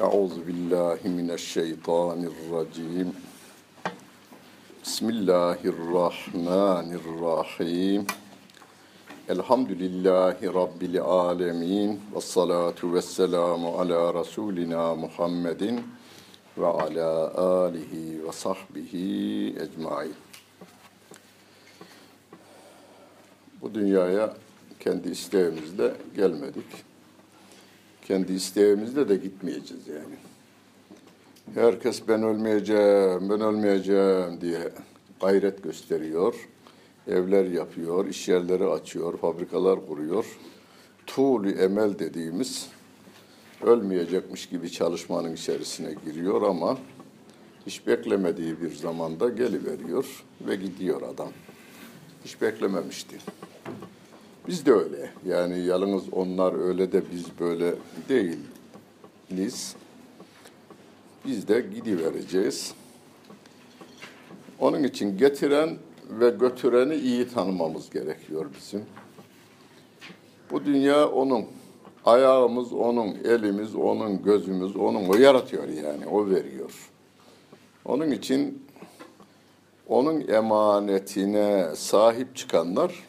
Euzu billahi mineşşeytanirracim. Bismillahirrahmanirrahim. Elhamdülillahi Rabbil alemin. Ve salatu ve selamu ala Resulina Muhammedin ve ala alihi ve sahbihi ecmain. Bu dünyaya kendi isteğimizle gelmedik. Kendi isteğimizle de gitmeyeceğiz yani. Herkes ben ölmeyeceğim, ben ölmeyeceğim diye gayret gösteriyor. Evler yapıyor, iş yerleri açıyor, fabrikalar kuruyor. Tuğlu emel dediğimiz ölmeyecekmiş gibi çalışmanın içerisine giriyor ama hiç beklemediği bir zamanda geliveriyor ve gidiyor adam. Hiç beklememişti. Biz de öyle. Yani yalnız onlar öyle de biz böyle değiliz. Biz de gidivereceğiz. Onun için getiren ve götüreni iyi tanımamız gerekiyor bizim. Bu dünya onun. Ayağımız onun, elimiz onun, gözümüz onun. O yaratıyor yani, o veriyor. Onun için onun emanetine sahip çıkanlar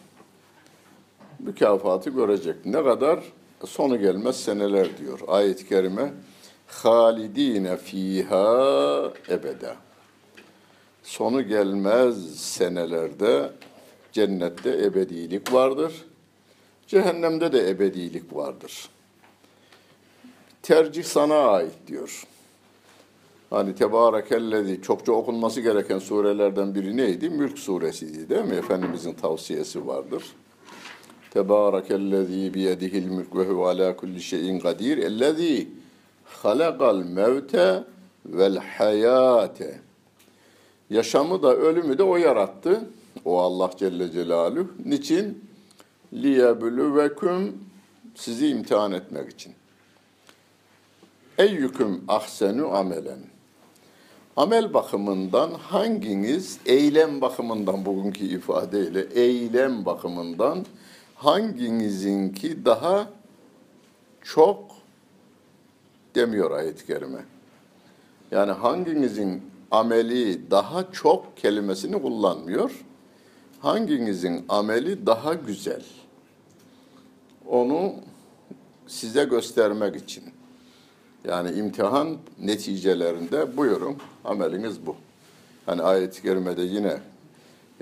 mükafatı görecek. Ne kadar? Sonu gelmez seneler diyor ayet-i kerime. Halidine fiha ebeda. Sonu gelmez senelerde cennette ebedilik vardır. Cehennemde de ebedilik vardır. Tercih sana ait diyor. Hani Tebarekellezi çokça okunması gereken surelerden biri neydi? Mülk suresiydi değil mi? Efendimizin tavsiyesi vardır. Tebârekellezî biyedihil mülk ve huve alâ kulli şeyin kadir. Ellezî halakal mevte vel hayâte. Yaşamı da ölümü de o yarattı. O Allah Celle Celaluhu. Niçin? Liyebülüveküm sizi imtihan etmek için. Eyyüküm ahsenu amelen. Amel bakımından hanginiz eylem bakımından bugünkü ifadeyle eylem bakımından hanginizinki daha çok demiyor ayet-i kerime. Yani hanginizin ameli daha çok kelimesini kullanmıyor. Hanginizin ameli daha güzel. Onu size göstermek için. Yani imtihan neticelerinde buyurun ameliniz bu. Hani ayet-i kerimede yine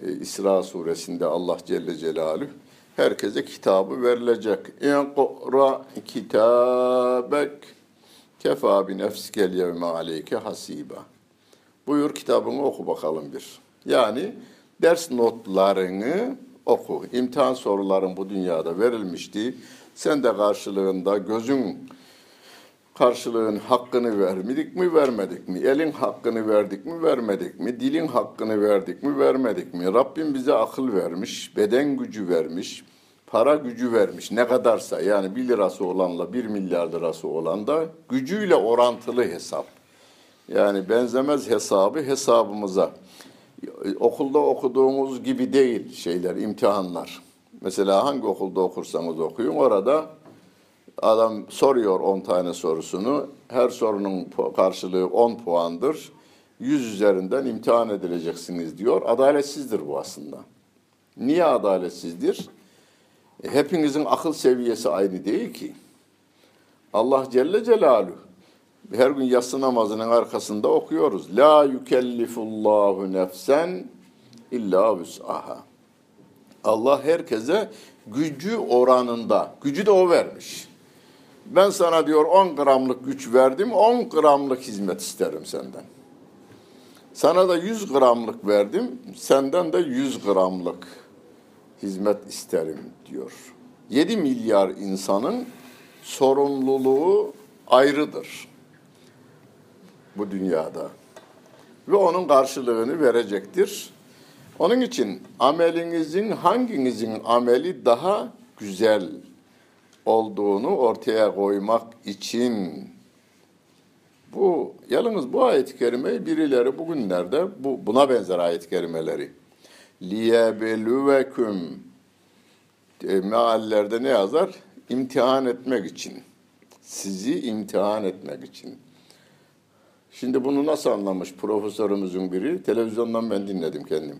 e, İsra suresinde Allah Celle Celaluhu herkese kitabı verilecek. İnqra kitabek kefa bi nefsikel yevme aleyke hasiba. Buyur kitabını oku bakalım bir. Yani ders notlarını oku. İmtihan soruların bu dünyada verilmişti. Sen de karşılığında gözün karşılığın hakkını vermedik mi, vermedik mi? Elin hakkını verdik mi, vermedik mi? Dilin hakkını verdik mi, vermedik mi? Rabbim bize akıl vermiş, beden gücü vermiş, para gücü vermiş. Ne kadarsa yani bir lirası olanla bir milyar lirası olan da gücüyle orantılı hesap. Yani benzemez hesabı hesabımıza. Okulda okuduğumuz gibi değil şeyler, imtihanlar. Mesela hangi okulda okursanız okuyun orada Adam soruyor 10 tane sorusunu. Her sorunun karşılığı 10 puandır. 100 üzerinden imtihan edileceksiniz diyor. Adaletsizdir bu aslında. Niye adaletsizdir? E, hepinizin akıl seviyesi aynı değil ki. Allah Celle Celaluhu her gün yatsı namazının arkasında okuyoruz. La yukellifullahu nefsen illa vüs'aha. Allah herkese gücü oranında, gücü de o vermiş. Ben sana diyor 10 gramlık güç verdim, 10 gramlık hizmet isterim senden. Sana da 100 gramlık verdim, senden de 100 gramlık hizmet isterim diyor. 7 milyar insanın sorumluluğu ayrıdır bu dünyada. Ve onun karşılığını verecektir. Onun için amelinizin hanginizin ameli daha güzel olduğunu ortaya koymak için bu yalnız bu ayet-i kerimeyi birileri bugünlerde bu buna benzer ayet-i kerimeleri liyebelüveküm e, meallerde ne yazar? İmtihan etmek için. Sizi imtihan etmek için. Şimdi bunu nasıl anlamış profesörümüzün biri? Televizyondan ben dinledim kendim.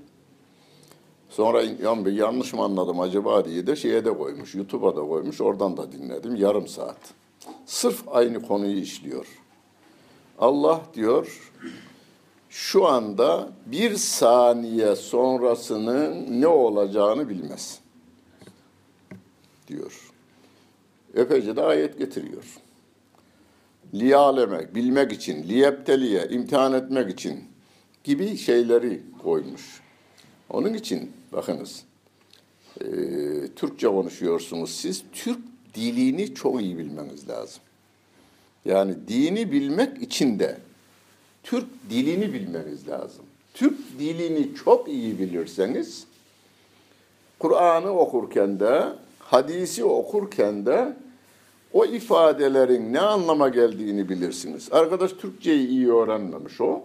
Sonra yan yanlış mı anladım acaba diye de şeye de koymuş, YouTube'a da koymuş. Oradan da dinledim yarım saat. Sırf aynı konuyu işliyor. Allah diyor şu anda bir saniye sonrasının ne olacağını bilmez. Diyor. Epeyce de ayet getiriyor. Liyalemek, bilmek için, liyepteliye, imtihan etmek için gibi şeyleri koymuş. Onun için bakınız, e, Türkçe konuşuyorsunuz siz, Türk dilini çok iyi bilmeniz lazım. Yani dini bilmek için de Türk dilini bilmeniz lazım. Türk dilini çok iyi bilirseniz, Kur'an'ı okurken de, hadisi okurken de o ifadelerin ne anlama geldiğini bilirsiniz. Arkadaş Türkçeyi iyi öğrenmemiş o.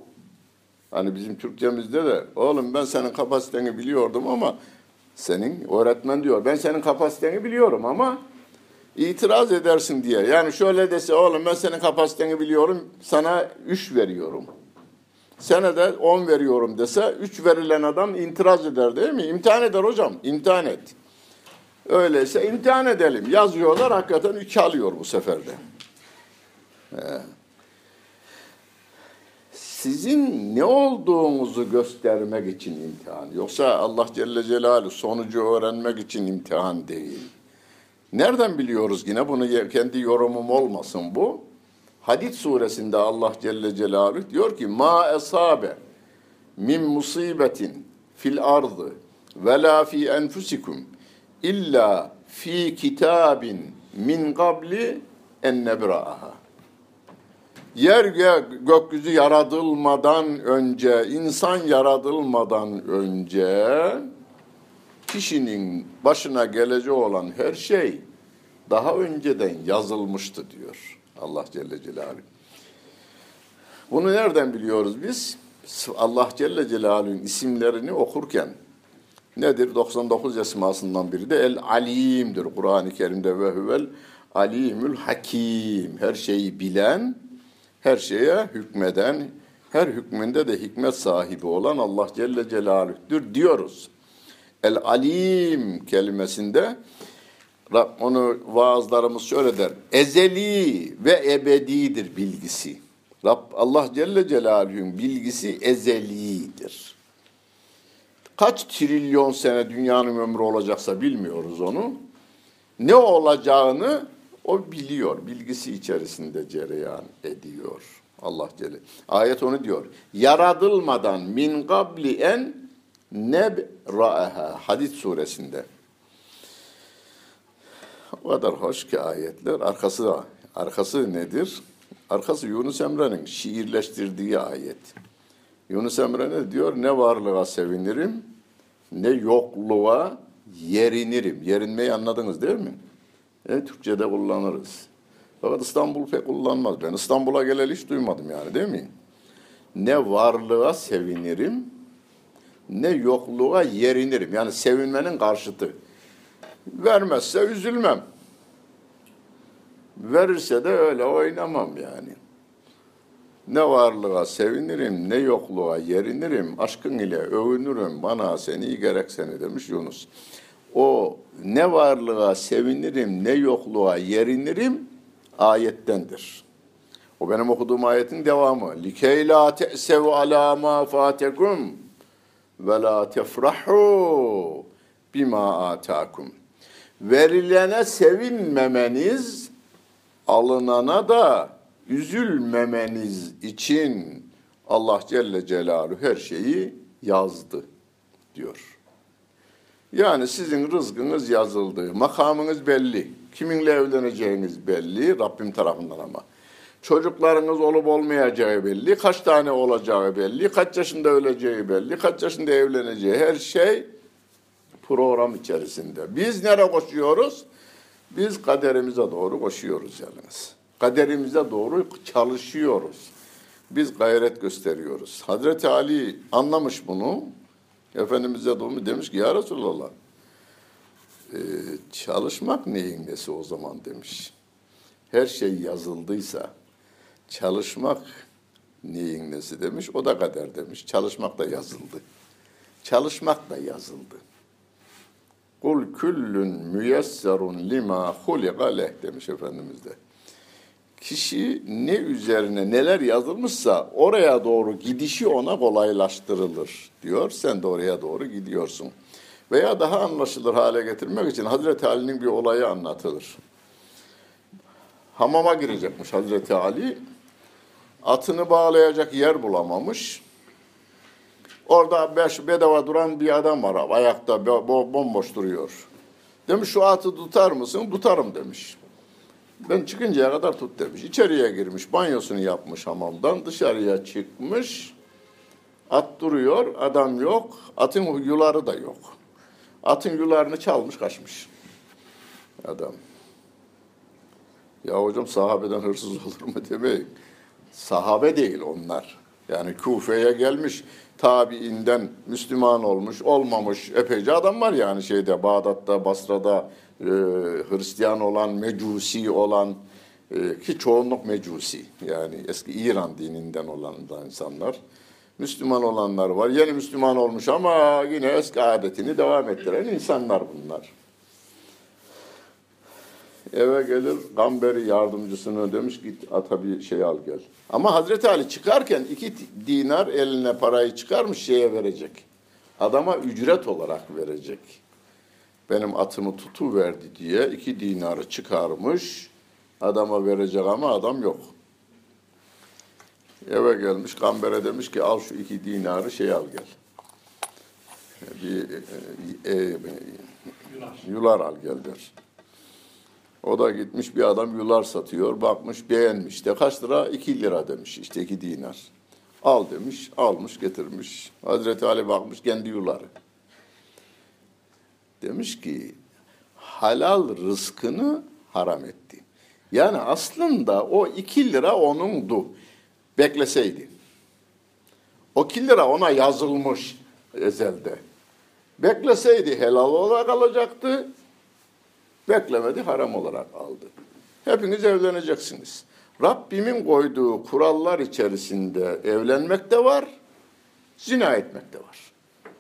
Hani bizim Türkçemizde de oğlum ben senin kapasiteni biliyordum ama senin öğretmen diyor ben senin kapasiteni biliyorum ama itiraz edersin diye. Yani şöyle dese oğlum ben senin kapasiteni biliyorum sana üç veriyorum. Senede on veriyorum dese üç verilen adam itiraz eder değil mi? İmtihan eder hocam imtihan et. Öyleyse imtihan edelim. Yazıyorlar hakikaten üç alıyor bu seferde. He sizin ne olduğunuzu göstermek için imtihan. Yoksa Allah Celle Celaluhu sonucu öğrenmek için imtihan değil. Nereden biliyoruz yine? Bunu kendi yorumum olmasın bu. Hadid suresinde Allah Celle Celaluhu diyor ki ma esabe min musibetin fil ardı ve la fi enfusikum illa fi kitabin min qabli en nebra'aha. Yer gökyüzü yaratılmadan önce, insan yaratılmadan önce kişinin başına gelecek olan her şey daha önceden yazılmıştı diyor Allah Celle Celaluhu. Bunu nereden biliyoruz biz? Allah Celle Celaluhu'nun isimlerini okurken nedir? 99 esmasından biri de El Alim'dir. Kur'an-ı Kerim'de ve huvel Alimül Hakim. Her şeyi bilen, her şeye hükmeden, her hükmünde de hikmet sahibi olan Allah Celle Celaluh'tür diyoruz. El Alim kelimesinde onu vaazlarımız şöyle der. Ezeli ve ebedidir bilgisi. Rab, Allah Celle Celaluhu'nun bilgisi ezelidir. Kaç trilyon sene dünyanın ömrü olacaksa bilmiyoruz onu. Ne olacağını o biliyor, bilgisi içerisinde cereyan ediyor. Allah Celle. Ayet onu diyor. Yaratılmadan min gabli en nebra'aha. Hadid suresinde. O kadar hoş ki ayetler. Arkası arkası nedir? Arkası Yunus Emre'nin şiirleştirdiği ayet. Yunus Emre ne diyor? Ne varlığa sevinirim, ne yokluğa yerinirim. Yerinmeyi anladınız değil mi? E, Türkçe'de kullanırız. Fakat İstanbul pek kullanmaz. Ben İstanbul'a geleli hiç duymadım yani değil mi? Ne varlığa sevinirim, ne yokluğa yerinirim. Yani sevinmenin karşıtı. Vermezse üzülmem. Verirse de öyle oynamam yani. Ne varlığa sevinirim, ne yokluğa yerinirim, aşkın ile övünürüm, bana seni gerek seni demiş Yunus o ne varlığa sevinirim ne yokluğa yerinirim ayettendir. O benim okuduğum ayetin devamı. Likey la te'sev ala ma fatekum ve la tefrahu bima atakum. Verilene sevinmemeniz, alınana da üzülmemeniz için Allah Celle Celaluhu her şeyi yazdı diyor. Yani sizin rızkınız yazıldı, makamınız belli, kiminle evleneceğiniz belli Rabbim tarafından ama. Çocuklarınız olup olmayacağı belli, kaç tane olacağı belli, kaç yaşında öleceği belli, kaç yaşında evleneceği her şey program içerisinde. Biz nereye koşuyoruz? Biz kaderimize doğru koşuyoruz yalnız. Kaderimize doğru çalışıyoruz. Biz gayret gösteriyoruz. Hazreti Ali anlamış bunu. Efendimiz'e doğru demiş ki ya Resulallah e, çalışmak neyin nesi o zaman demiş. Her şey yazıldıysa çalışmak Neyin nesi demiş. O da kader demiş. Çalışmak da yazıldı. Çalışmak da yazıldı. Kul küllün müyesserun lima hulika leh demiş Efendimiz de. Kişi ne üzerine neler yazılmışsa oraya doğru gidişi ona kolaylaştırılır diyor. Sen de oraya doğru gidiyorsun. Veya daha anlaşılır hale getirmek için Hazreti Ali'nin bir olayı anlatılır. Hamama girecekmiş Hazreti Ali. Atını bağlayacak yer bulamamış. Orada beş bedava duran bir adam var. Ayakta bo- bomboş duruyor. Demiş şu atı tutar mısın? Tutarım demiş. Ben çıkıncaya kadar tut demiş. İçeriye girmiş, banyosunu yapmış hamamdan. Dışarıya çıkmış. At duruyor, adam yok. Atın yuları da yok. Atın yularını çalmış, kaçmış. Adam. Ya hocam sahabeden hırsız olur mu demeyin. Sahabe değil onlar. Yani Kufe'ye gelmiş, tabiinden Müslüman olmuş, olmamış epeyce adam var yani şeyde Bağdat'ta, Basra'da e, Hristiyan olan, Mecusi olan e, ki çoğunluk Mecusi yani eski İran dininden olan da insanlar. Müslüman olanlar var. Yeni Müslüman olmuş ama yine eski adetini devam ettiren insanlar bunlar. Eve gelir Gamberi yardımcısını demiş git ata bir şey al gel. Ama Hazreti Ali çıkarken iki dinar eline parayı çıkarmış şeye verecek. Adama ücret olarak verecek. Benim atımı tutu verdi diye iki dinarı çıkarmış. Adama verecek ama adam yok. Eve gelmiş Gamber'e demiş ki al şu iki dinarı şey al gel. Bir e, e, e, yular al gel der. O da gitmiş bir adam yular satıyor. Bakmış beğenmiş de kaç lira? İki lira demiş işte iki dinar. Al demiş almış getirmiş. Hazreti Ali bakmış kendi yuları. Demiş ki halal rızkını haram etti. Yani aslında o iki lira onundu. Bekleseydi. O iki lira ona yazılmış ezelde. Bekleseydi helal olarak alacaktı. Beklemedi haram olarak aldı. Hepiniz evleneceksiniz. Rabbimin koyduğu kurallar içerisinde evlenmek de var, zina etmek de var.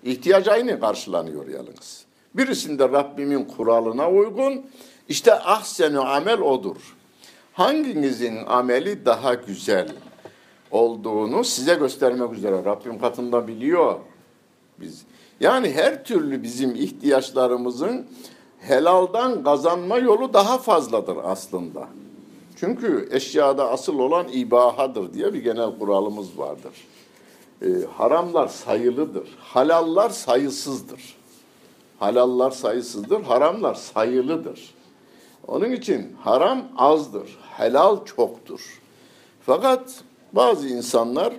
İhtiyaç aynı karşılanıyor yalnız. Birisinde Rabbimin kuralına uygun, işte ahsenü amel odur. Hanginizin ameli daha güzel olduğunu size göstermek üzere Rabbim katında biliyor. Biz yani her türlü bizim ihtiyaçlarımızın helaldan kazanma yolu daha fazladır aslında. Çünkü eşyada asıl olan ibahadır diye bir genel kuralımız vardır. Ee, haramlar sayılıdır. Halallar sayısızdır. Halallar sayısızdır, haramlar sayılıdır. Onun için haram azdır, helal çoktur. Fakat bazı insanlar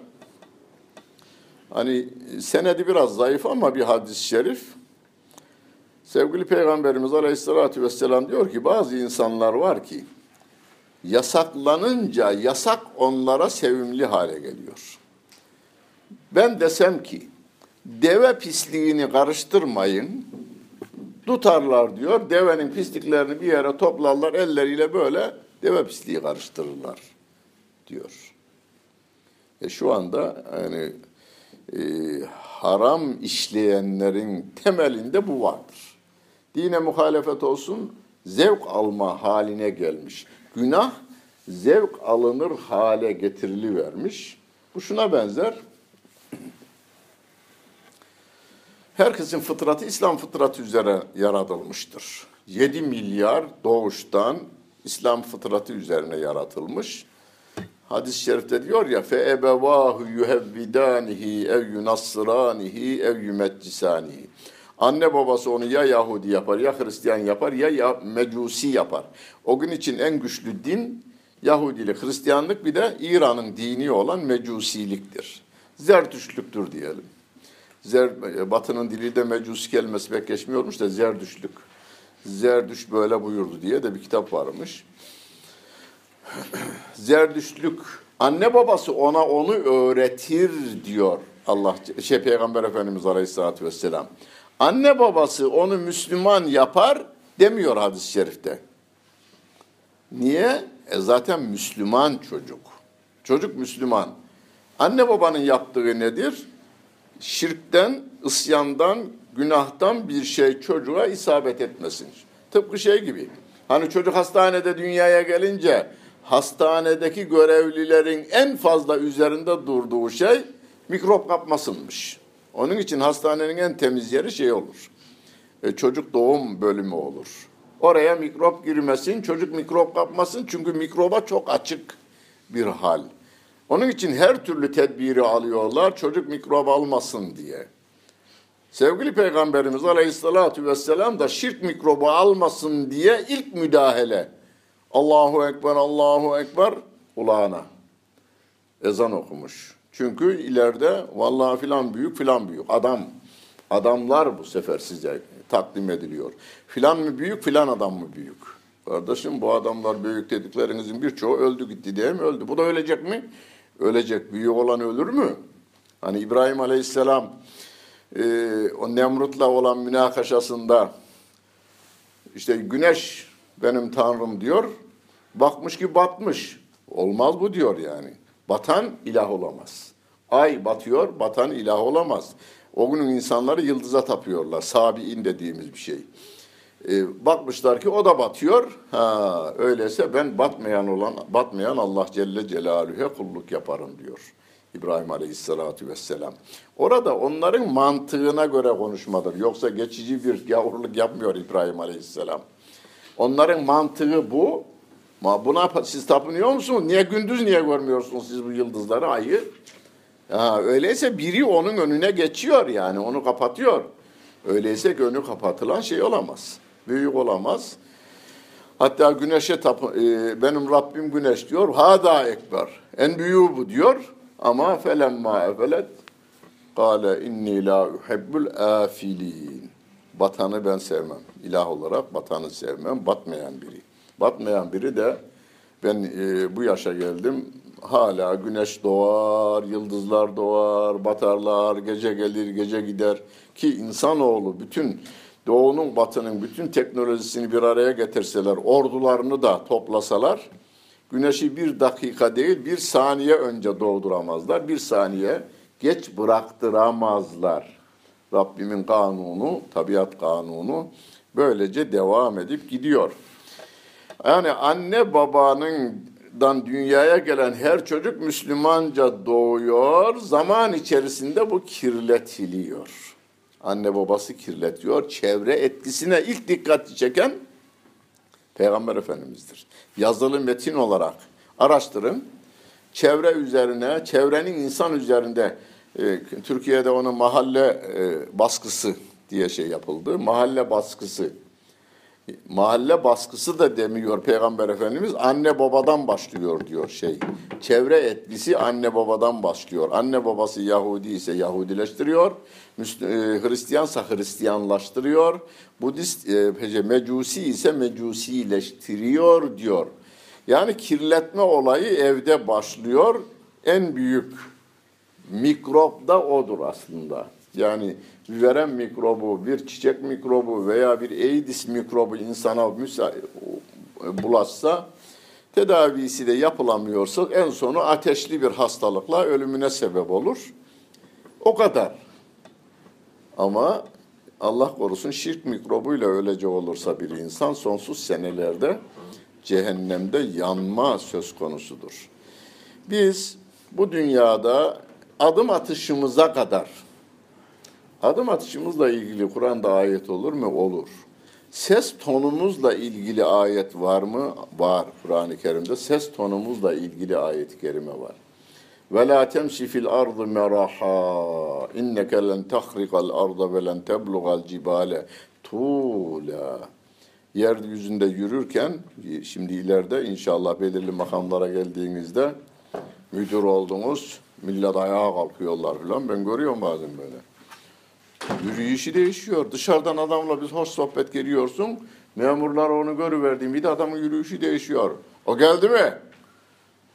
hani senedi biraz zayıf ama bir hadis-i şerif sevgili Peygamberimiz Aleyhisselatü Vesselam diyor ki bazı insanlar var ki yasaklanınca yasak onlara sevimli hale geliyor. Ben desem ki deve pisliğini karıştırmayın, tutarlar diyor. Devenin pisliklerini bir yere toplarlar elleriyle böyle deve pisliği karıştırırlar diyor. E şu anda yani e, haram işleyenlerin temelinde bu vardır. Dine muhalefet olsun zevk alma haline gelmiş. Günah zevk alınır hale getirilivermiş. Bu şuna benzer. Herkesin fıtratı İslam fıtratı üzere yaratılmıştır. 7 milyar doğuştan İslam fıtratı üzerine yaratılmış. Hadis-i şerifte diyor ya fe ebevahu yuhevvidanihi ev yunassıranihi ev yumeccisanihi. Anne babası onu ya Yahudi yapar ya Hristiyan yapar ya, ya Mecusi yapar. O gün için en güçlü din Yahudilik, Hristiyanlık bir de İran'ın dini olan Mecusiliktir. Zerdüştlüktür diyelim. Zer, Batı'nın diliyle mecusi kelimesi pek geçmiyormuş da zerdüşlük. Zerdüş böyle buyurdu diye de bir kitap varmış. Zerdüşlük anne babası ona onu öğretir diyor Allah şey Peygamber Efendimiz Aleyhisselatü Vesselam. Anne babası onu Müslüman yapar demiyor hadis-i şerifte. Niye? E zaten Müslüman çocuk. Çocuk Müslüman. Anne babanın yaptığı nedir? Şirkten, isyandan, günahtan bir şey çocuğa isabet etmesin. Tıpkı şey gibi. Hani çocuk hastanede dünyaya gelince hastanedeki görevlilerin en fazla üzerinde durduğu şey mikrop kapmasınmış. Onun için hastanenin en temiz yeri şey olur. E, çocuk doğum bölümü olur. Oraya mikrop girmesin, çocuk mikrop kapmasın çünkü mikroba çok açık bir hal. Onun için her türlü tedbiri alıyorlar çocuk mikrop almasın diye. Sevgili Peygamberimiz Aleyhisselatü Vesselam da şirk mikrobu almasın diye ilk müdahale. Allahu Ekber, Allahu Ekber ulağına ezan okumuş. Çünkü ileride vallahi filan büyük filan büyük adam. Adamlar bu sefer size takdim ediliyor. Filan mı büyük filan adam mı büyük? Kardeşim bu adamlar büyük dediklerinizin birçoğu öldü gitti diye mi öldü? Bu da ölecek mi? Ölecek. Büyük olan ölür mü? Hani İbrahim Aleyhisselam e, o Nemrut'la olan münakaşasında işte güneş benim tanrım diyor. Bakmış ki batmış. Olmaz bu diyor yani. Batan ilah olamaz. Ay batıyor, batan ilah olamaz. O günün insanları yıldıza tapıyorlar. Sabi'in dediğimiz bir şey. E, bakmışlar ki o da batıyor. Ha, öyleyse ben batmayan olan batmayan Allah Celle Celaluhu'ya kulluk yaparım diyor. İbrahim Aleyhisselatü Vesselam. Orada onların mantığına göre konuşmadır. Yoksa geçici bir yavruluk yapmıyor İbrahim Aleyhisselam. Onların mantığı bu. Ma buna siz tapınıyor musunuz? Niye gündüz niye görmüyorsunuz siz bu yıldızları, ayı? Ha, öyleyse biri onun önüne geçiyor yani onu kapatıyor. Öyleyse gönlü kapatılan şey olamaz. Büyük olamaz. Hatta güneşe tap e, benim Rabbim güneş diyor. Hada ekber. En büyüğü bu diyor. Ama felemma efelet kâle inni la uhibbul afilin. Batanı ben sevmem. İlah olarak batanı sevmem. Batmayan biri. Batmayan biri de ben e, bu yaşa geldim. Hala güneş doğar, yıldızlar doğar, batarlar, gece gelir, gece gider. Ki insanoğlu bütün doğunun batının bütün teknolojisini bir araya getirseler, ordularını da toplasalar, güneşi bir dakika değil bir saniye önce doğduramazlar. Bir saniye geç bıraktıramazlar. Rabbimin kanunu, tabiat kanunu böylece devam edip gidiyor. Yani anne babanın dan dünyaya gelen her çocuk Müslümanca doğuyor. Zaman içerisinde bu kirletiliyor. Anne babası kirletiyor. Çevre etkisine ilk dikkati çeken Peygamber Efendimiz'dir. Yazılı metin olarak araştırın. Çevre üzerine, çevrenin insan üzerinde e, Türkiye'de onun mahalle e, baskısı diye şey yapıldı. Mahalle baskısı mahalle baskısı da demiyor Peygamber Efendimiz. Anne babadan başlıyor diyor şey. Çevre etkisi anne babadan başlıyor. Anne babası Yahudi ise Yahudileştiriyor. E, Hristiyansa Hristiyanlaştırıyor. Budist, e, Mecusi ise Mecusileştiriyor diyor. Yani kirletme olayı evde başlıyor. En büyük mikrop da odur aslında. Yani verem mikrobu, bir çiçek mikrobu veya bir AIDS mikrobu insana bulaşsa tedavisi de yapılamıyorsa en sonu ateşli bir hastalıkla ölümüne sebep olur. O kadar. Ama Allah korusun şirk mikrobuyla öylece olursa bir insan sonsuz senelerde cehennemde yanma söz konusudur. Biz bu dünyada adım atışımıza kadar Adım atışımızla ilgili Kur'an'da ayet olur mu? Olur. Ses tonumuzla ilgili ayet var mı? Var Kur'an-ı Kerim'de. Ses tonumuzla ilgili ayet-i kerime var. Ve la temşi fil ardı meraha inneke len tahrikal arda ve len teblugal cibale tuğla. Yeryüzünde yürürken, şimdi ileride inşallah belirli makamlara geldiğinizde müdür oldunuz, millet ayağa kalkıyorlar falan. Ben görüyorum bazen böyle. Yürüyüşü değişiyor. Dışarıdan adamla biz hoş sohbet geliyorsun. Memurlar onu görüverdiğim bir de adamın yürüyüşü değişiyor. O geldi mi?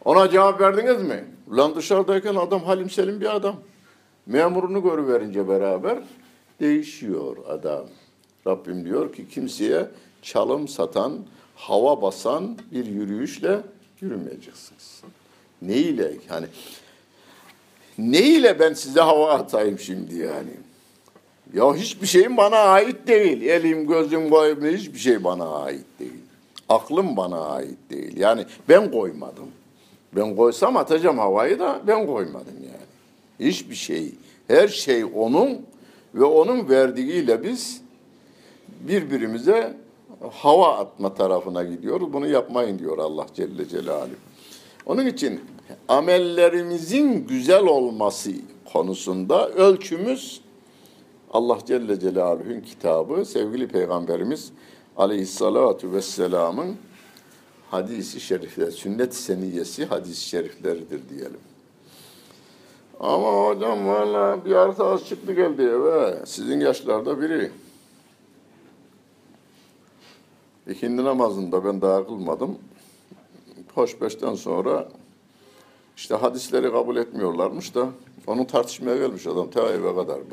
Ona cevap verdiniz mi? Ulan dışarıdayken adam halim selim bir adam. Memurunu görüverince beraber değişiyor adam. Rabbim diyor ki kimseye çalım satan, hava basan bir yürüyüşle yürümeyeceksiniz. Ne ile? Yani Ne ile ben size hava atayım şimdi yani? Ya hiçbir şeyim bana ait değil. Elim, gözüm, boyum hiçbir şey bana ait değil. Aklım bana ait değil. Yani ben koymadım. Ben koysam atacağım havayı da ben koymadım yani. Hiçbir şey, her şey onun ve onun verdiğiyle biz birbirimize hava atma tarafına gidiyoruz. Bunu yapmayın diyor Allah Celle Celaluhu. Onun için amellerimizin güzel olması konusunda ölçümüz Allah Celle Celaluhu'nun kitabı, sevgili Peygamberimiz Aleyhissalatu Vesselam'ın hadisi şerifler, sünnet-i seniyesi hadis-i şerifleridir diyelim. Ama hocam valla bir arkadaş çıktı geldi eve. Sizin yaşlarda biri. İkindi namazında ben daha kılmadım. Hoş beşten sonra işte hadisleri kabul etmiyorlarmış da onu tartışmaya gelmiş adam ta eve kadar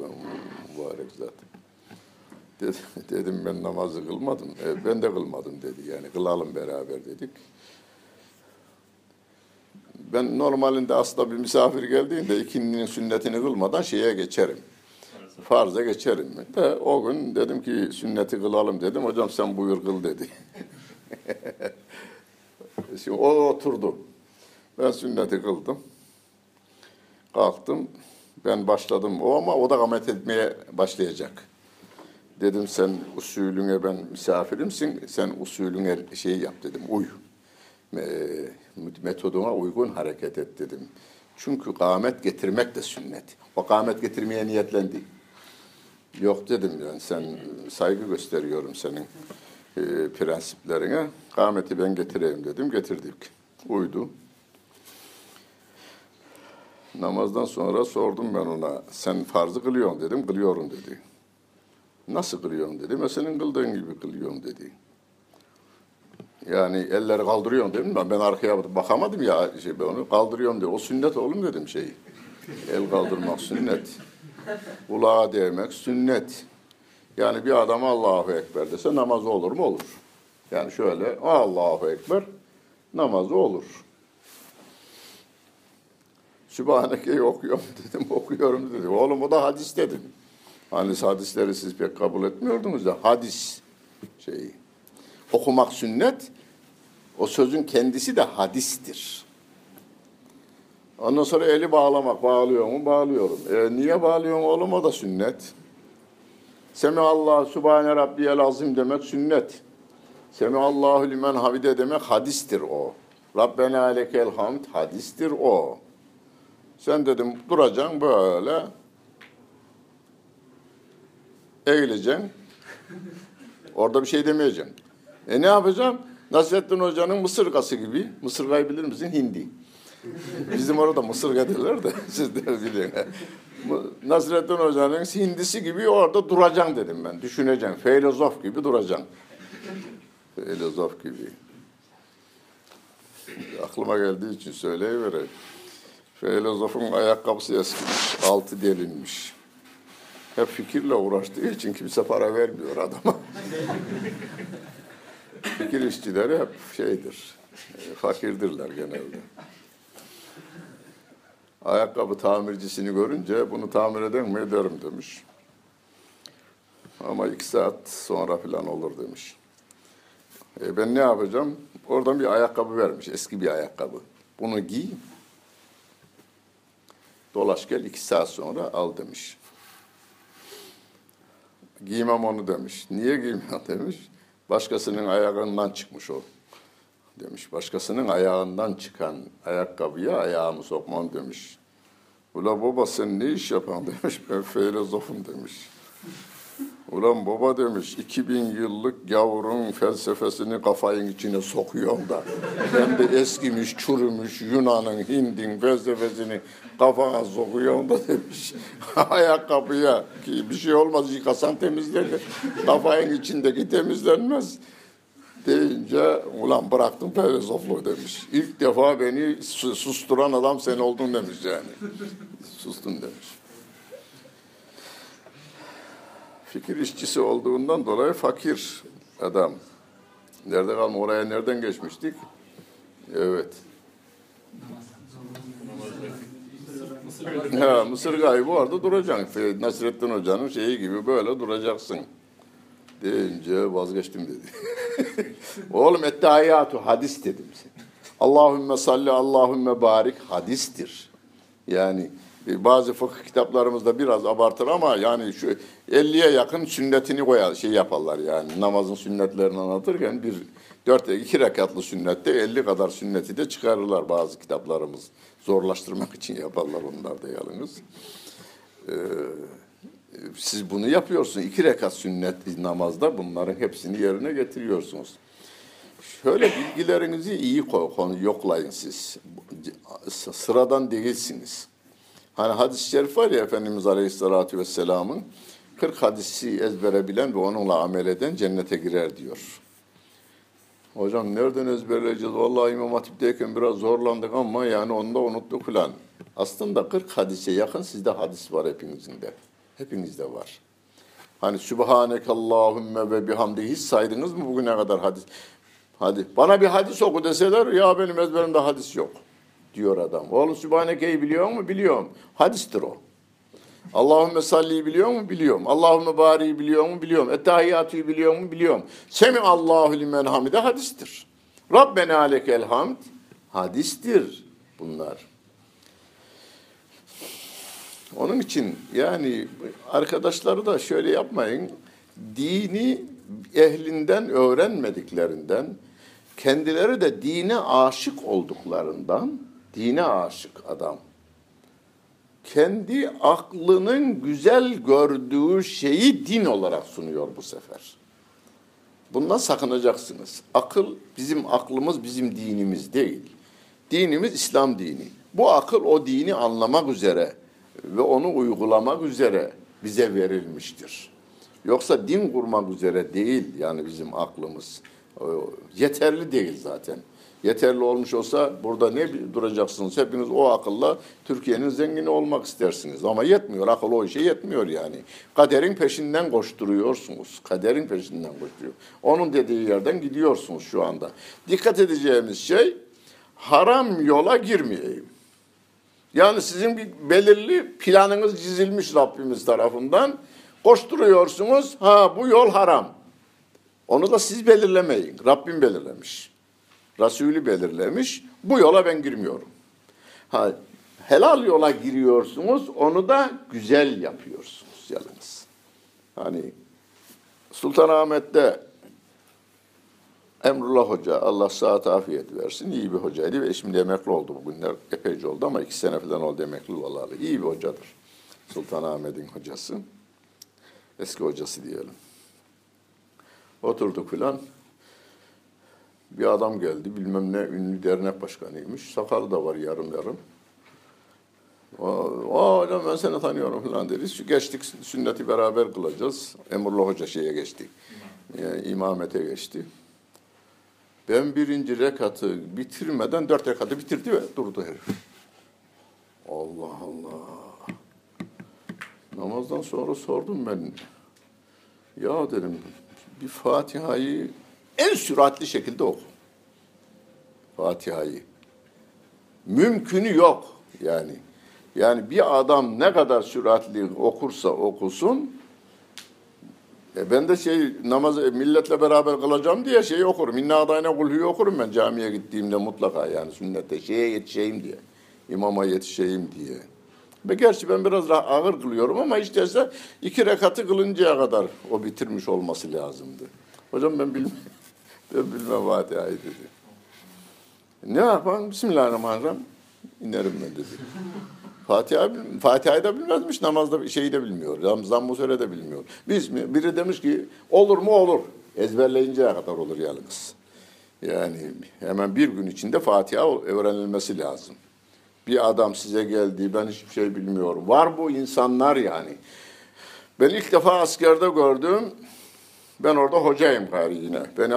mübarek zaten. Dedi, dedim ben namazı kılmadım. E, ben de kılmadım dedi yani kılalım beraber dedik. Ben normalinde aslında bir misafir geldiğinde ikindinin sünnetini kılmadan şeye geçerim. Farza geçerim. De o gün dedim ki sünneti kılalım dedim. Hocam sen buyur kıl dedi. Şimdi o oturdu. Ben sünneti kıldım. Kalktım. Ben başladım o ama o da gamet etmeye başlayacak. Dedim sen usulüne ben misafirimsin. Sen usulüne şey yap dedim. Uy. Metoduna uygun hareket et dedim. Çünkü kâmet getirmek de sünnet. O kâmet getirmeye niyetlendi. Yok dedim yani sen saygı gösteriyorum senin e, prensiplerine. Kâmeti ben getireyim dedim. Getirdik. Uydu. Namazdan sonra sordum ben ona. Sen farzı kılıyorsun dedim. Kılıyorum dedi. Nasıl kılıyorsun dedim. E kıldığın gibi kılıyorum dedi. Yani elleri kaldırıyorsun dedim. Ben, ben arkaya bakamadım ya şey, ben onu kaldırıyorum diye. O sünnet oğlum dedim şey. El kaldırmak sünnet. Kulağa değmek sünnet. Yani bir adam Allahu Ekber dese namazı olur mu? Olur. Yani şöyle Allahu Ekber namazı olur. Sübhaneke'yi okuyorum dedim, okuyorum dedi. Oğlum o da hadis dedim. Hani hadisleri siz pek kabul etmiyordunuz da hadis şeyi. Okumak sünnet, o sözün kendisi de hadistir. Ondan sonra eli bağlamak, bağlıyor mu? Bağlıyorum. E, niye bağlıyorsun oğlum? O da sünnet. Semi-Allah, Sübhane Rabbiyel Azim demek sünnet. Semi-Allahu limen havide demek hadistir o. Rabbena lekel hamd hadistir o. Sen dedim duracaksın böyle. Eğileceksin. Orada bir şey demeyeceksin. E ne yapacağım? Nasrettin Hoca'nın mısırgası gibi. Mısırgayı bilir misin? Hindi. Bizim orada mısırga derler de siz de bilin. Nasrettin Hoca'nın hindisi gibi orada duracaksın dedim ben. Düşüneceksin. Filozof gibi duracaksın. Filozof gibi. Aklıma geldiği için söyleyivereyim. Filozofun ayakkabısı eskimiş, altı delinmiş. Hep fikirle uğraştığı için kimse para vermiyor adama. Fikir işçileri hep şeydir, fakirdirler genelde. Ayakkabı tamircisini görünce bunu tamir eden mi ederim demiş. Ama iki saat sonra falan olur demiş. E ben ne yapacağım? Oradan bir ayakkabı vermiş, eski bir ayakkabı. Bunu giy, dolaş gel iki saat sonra al demiş. Giymem onu demiş. Niye giymem demiş. Başkasının ayağından çıkmış o. Demiş. Başkasının ayağından çıkan ayakkabıya ayağımı sokmam demiş. Ula baba sen ne iş yapan demiş. Ben filozofum demiş. Ulan baba demiş 2000 yıllık gavurun felsefesini kafayın içine sokuyorum da. Ben de eskimiş, çürümüş Yunan'ın, Hind'in felsefesini kafana sokuyorum da demiş. Ayakkabıya ki bir şey olmaz yıkasan temizlenir. Kafayın içindeki temizlenmez. Deyince ulan bıraktım filozofluğu demiş. İlk defa beni susturan adam sen oldun demiş yani. Sustun demiş. Fikir işçisi olduğundan dolayı fakir adam. Nerede kalma oraya nereden geçmiştik? Evet. Ha, Mısır kaybı orada duracaksın. Nasrettin Hoca'nın şeyi gibi böyle duracaksın. Deyince vazgeçtim dedi. Oğlum ettehiyyatü hadis dedim sen. Allahümme salli, Allahümme barik hadistir. Yani bazı fıkıh kitaplarımızda biraz abartır ama yani şu 50'ye yakın sünnetini koyar, şey yaparlar yani namazın sünnetlerini anlatırken bir dört iki rekatlı sünnette 50 kadar sünneti de çıkarırlar bazı kitaplarımız. Zorlaştırmak için yaparlar onlar da yalnız. Ee, siz bunu yapıyorsunuz. iki rekat sünnet namazda bunların hepsini yerine getiriyorsunuz. Şöyle bilgilerinizi iyi yoklayın siz. Sıradan değilsiniz. Hani hadis-i şerif var ya Efendimiz Aleyhisselatü Vesselam'ın 40 hadisi ezbere bilen ve onunla amel eden cennete girer diyor. Hocam nereden ezberleyeceğiz? Vallahi İmam Hatip'teyken biraz zorlandık ama yani onu da unuttuk falan. Aslında 40 hadise yakın sizde hadis var hepinizin de. Hepinizde var. Hani Sübhaneke Allahümme ve bihamdi hiç saydınız mı bugüne kadar hadis? Hadi bana bir hadis oku deseler ya benim ezberimde hadis yok diyor adam. Oğlum Sübhaneke'yi biliyor mu? Biliyorum. Hadistir o. Allahümme salli'yi biliyor mu? Biliyorum. Allahümme bari'yi biliyor mu? Biliyorum. Ettehiyyatü'yü biliyor mu? Biliyorum. Semi Allahu limen hamide hadistir. Rabbena alekel hamd hadistir bunlar. Onun için yani arkadaşları da şöyle yapmayın. Dini ehlinden öğrenmediklerinden, kendileri de dine aşık olduklarından, dine aşık adam. Kendi aklının güzel gördüğü şeyi din olarak sunuyor bu sefer. Bundan sakınacaksınız. Akıl bizim aklımız bizim dinimiz değil. Dinimiz İslam dini. Bu akıl o dini anlamak üzere ve onu uygulamak üzere bize verilmiştir. Yoksa din kurmak üzere değil yani bizim aklımız. Yeterli değil zaten. Yeterli olmuş olsa burada ne duracaksınız? Hepiniz o akılla Türkiye'nin zengini olmak istersiniz. Ama yetmiyor. Akıl o işe yetmiyor yani. Kaderin peşinden koşturuyorsunuz. Kaderin peşinden koşturuyor. Onun dediği yerden gidiyorsunuz şu anda. Dikkat edeceğimiz şey haram yola girmeyeyim. Yani sizin bir belirli planınız çizilmiş Rabbimiz tarafından. Koşturuyorsunuz. Ha bu yol haram. Onu da siz belirlemeyin. Rabbim belirlemiş. Resulü belirlemiş. Bu yola ben girmiyorum. Ha, helal yola giriyorsunuz. Onu da güzel yapıyorsunuz yalnız. Hani Sultanahmet'te Emrullah Hoca, Allah saat afiyet versin, iyi bir hocaydı ve şimdi emekli oldu bugünler. Epeyce oldu ama iki sene falan oldu emekli olalı. İyi bir hocadır. Sultanahmet'in hocası. Eski hocası diyelim. Oturduk filan. Bir adam geldi, bilmem ne ünlü dernek başkanıymış. Sakalı da var yarım yarım. Aa hocam ben seni tanıyorum falan dedi. Şu geçtik sünneti beraber kılacağız. Emrullah Hoca şeye geçti. Yani imamete geçti. Ben birinci rekatı bitirmeden dört rekatı bitirdi ve durdu herif. Allah Allah. Namazdan sonra sordum ben. Ya dedim bir Fatiha'yı en süratli şekilde oku. Fatiha'yı. Mümkünü yok yani. Yani bir adam ne kadar süratli okursa okusun, e ben de şey namaz milletle beraber kılacağım diye şey okurum. İnna adayna kulhuyu okurum ben camiye gittiğimde mutlaka yani sünnette şeye yetişeyim diye. imama yetişeyim diye. Ve gerçi ben biraz daha ağır kılıyorum ama işte iki rekatı kılıncaya kadar o bitirmiş olması lazımdı. Hocam ben bilmem, ben bilmem Fatiha'yı dedi. Ne yapalım? Bismillahirrahmanirrahim. İnerim ben dedi. Fatiha, Fatiha'yı da bilmezmiş, namazda şeyi de bilmiyor. Ramazan bu de bilmiyor. Biz mi? Biri demiş ki olur mu olur. Ezberleyinceye kadar olur yalnız. Yani hemen bir gün içinde Fatiha öğrenilmesi lazım. Bir adam size geldi, ben hiçbir şey bilmiyorum. Var bu insanlar yani. Ben ilk defa askerde gördüm. Ben orada hocayım gari yine. Beni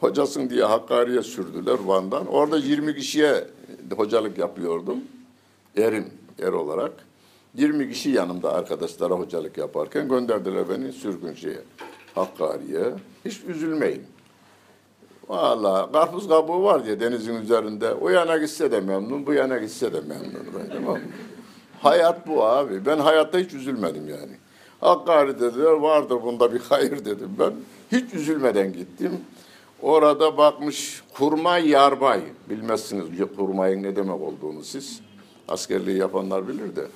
hocasın diye Hakkari'ye sürdüler Van'dan. Orada 20 kişiye hocalık yapıyordum. Erim, er olarak. 20 kişi yanımda arkadaşlara hocalık yaparken gönderdiler beni sürgün şeye, Hakkari'ye. Hiç üzülmeyin. Valla karpuz kabuğu var diye denizin üzerinde. O yana gitse de memnun, bu yana gitse de memnun. Tamam mı? Hayat bu abi. Ben hayatta hiç üzülmedim yani. Hakkari dediler vardır bunda bir hayır dedim ben. Hiç üzülmeden gittim. Orada bakmış kurmay yarbay. Bilmezsiniz kurmayın ne demek olduğunu siz. Askerliği yapanlar bilir de.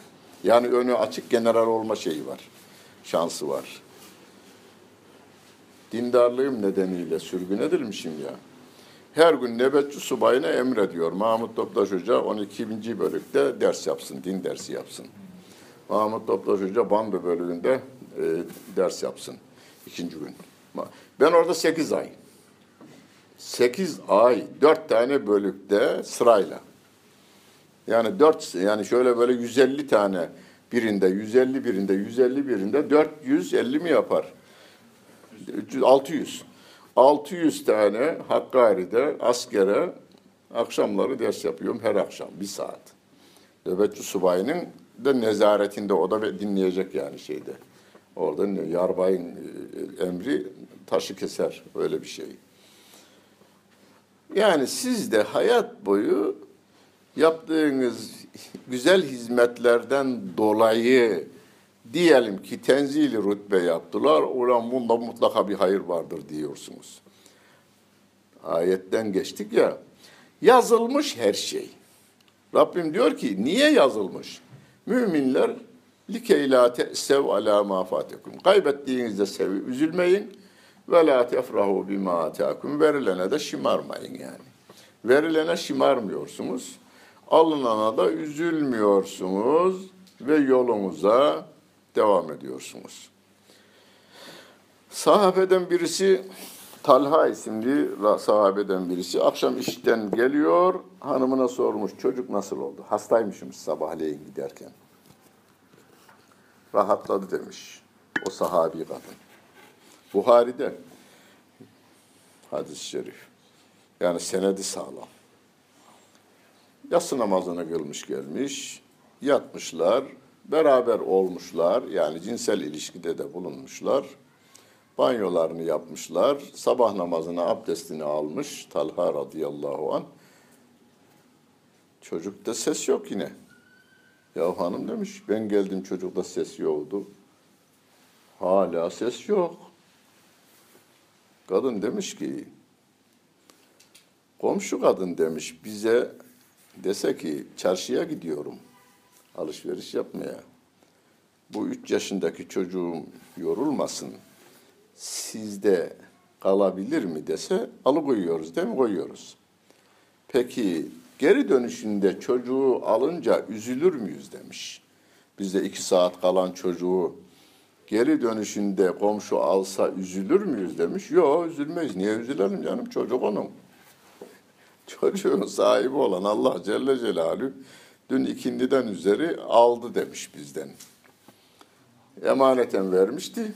Yani önü açık general olma şeyi var. Şansı var. Dindarlığım nedeniyle sürgün edilmişim ya. Her gün nöbetçi subayına emrediyor. Mahmut Toptaş Hoca 12. bölükte ders yapsın, din dersi yapsın. Mahmut Toptaş Hoca Bandı bölümünde e, ders yapsın ikinci gün. Ben orada 8 ay. 8 ay, 4 tane bölükte sırayla. Yani 4 yani şöyle böyle 150 tane birinde, 150 birinde, 150 birinde 450 mi yapar? 300, 600. 600 tane Hakkari'de askere akşamları ders yapıyorum her akşam bir saat. Nöbetçi subayının de nezaretinde o da dinleyecek yani şeyde. Orada yarbayın e, emri taşı keser öyle bir şey. Yani siz de hayat boyu yaptığınız güzel hizmetlerden dolayı diyelim ki tenzili rütbe yaptılar. Ulan bunda mutlaka bir hayır vardır diyorsunuz. Ayetten geçtik ya. Yazılmış her şey. Rabbim diyor ki niye yazılmış? Müminler likeylate sev ala ma fatekum. Kaybettiğinizde sevi, üzülmeyin. Ve la tefrahu bima. Verilene de şımarmayın yani. Verilene şımarmıyorsunuz. Alınana da üzülmüyorsunuz ve yolunuza devam ediyorsunuz. Sahabeden birisi Talha isimli sahabeden birisi akşam işten geliyor hanımına sormuş çocuk nasıl oldu? Hastaymışım sabahleyin giderken. Rahatladı demiş o sahabi kadın. Buhari'de hadis-i şerif. Yani senedi sağlam. Yatsı namazını kılmış gelmiş, yatmışlar, beraber olmuşlar, yani cinsel ilişkide de bulunmuşlar. Banyolarını yapmışlar, sabah namazına abdestini almış Talha radıyallahu an. Çocukta ses yok yine. Ya hanım demiş, ben geldim çocukta ses yoktu. Hala ses yok. Kadın demiş ki, komşu kadın demiş bize dese ki çarşıya gidiyorum alışveriş yapmaya. Bu üç yaşındaki çocuğum yorulmasın, sizde kalabilir mi dese alıkoyuyoruz değil mi? Koyuyoruz. Peki geri dönüşünde çocuğu alınca üzülür müyüz demiş. Bizde iki saat kalan çocuğu geri dönüşünde komşu alsa üzülür müyüz demiş. Yok üzülmeyiz. Niye üzülelim canım? Çocuk onun. Çocuğun sahibi olan Allah Celle Celaluhu dün ikindiden üzeri aldı demiş bizden. Emaneten vermişti.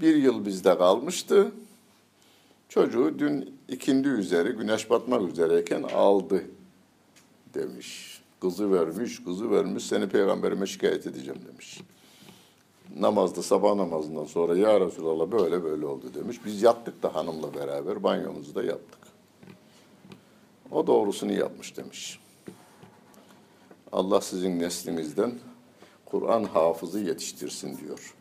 Bir yıl bizde kalmıştı. Çocuğu dün ikindi üzeri, güneş batmak üzereyken aldı demiş. Kızı vermiş, kızı vermiş, seni peygamberime şikayet edeceğim demiş. Namazda, sabah namazından sonra ya Resulallah böyle böyle oldu demiş. Biz yattık da hanımla beraber banyomuzu da yaptık. O doğrusunu yapmış demiş. Allah sizin neslinizden Kur'an hafızı yetiştirsin diyor.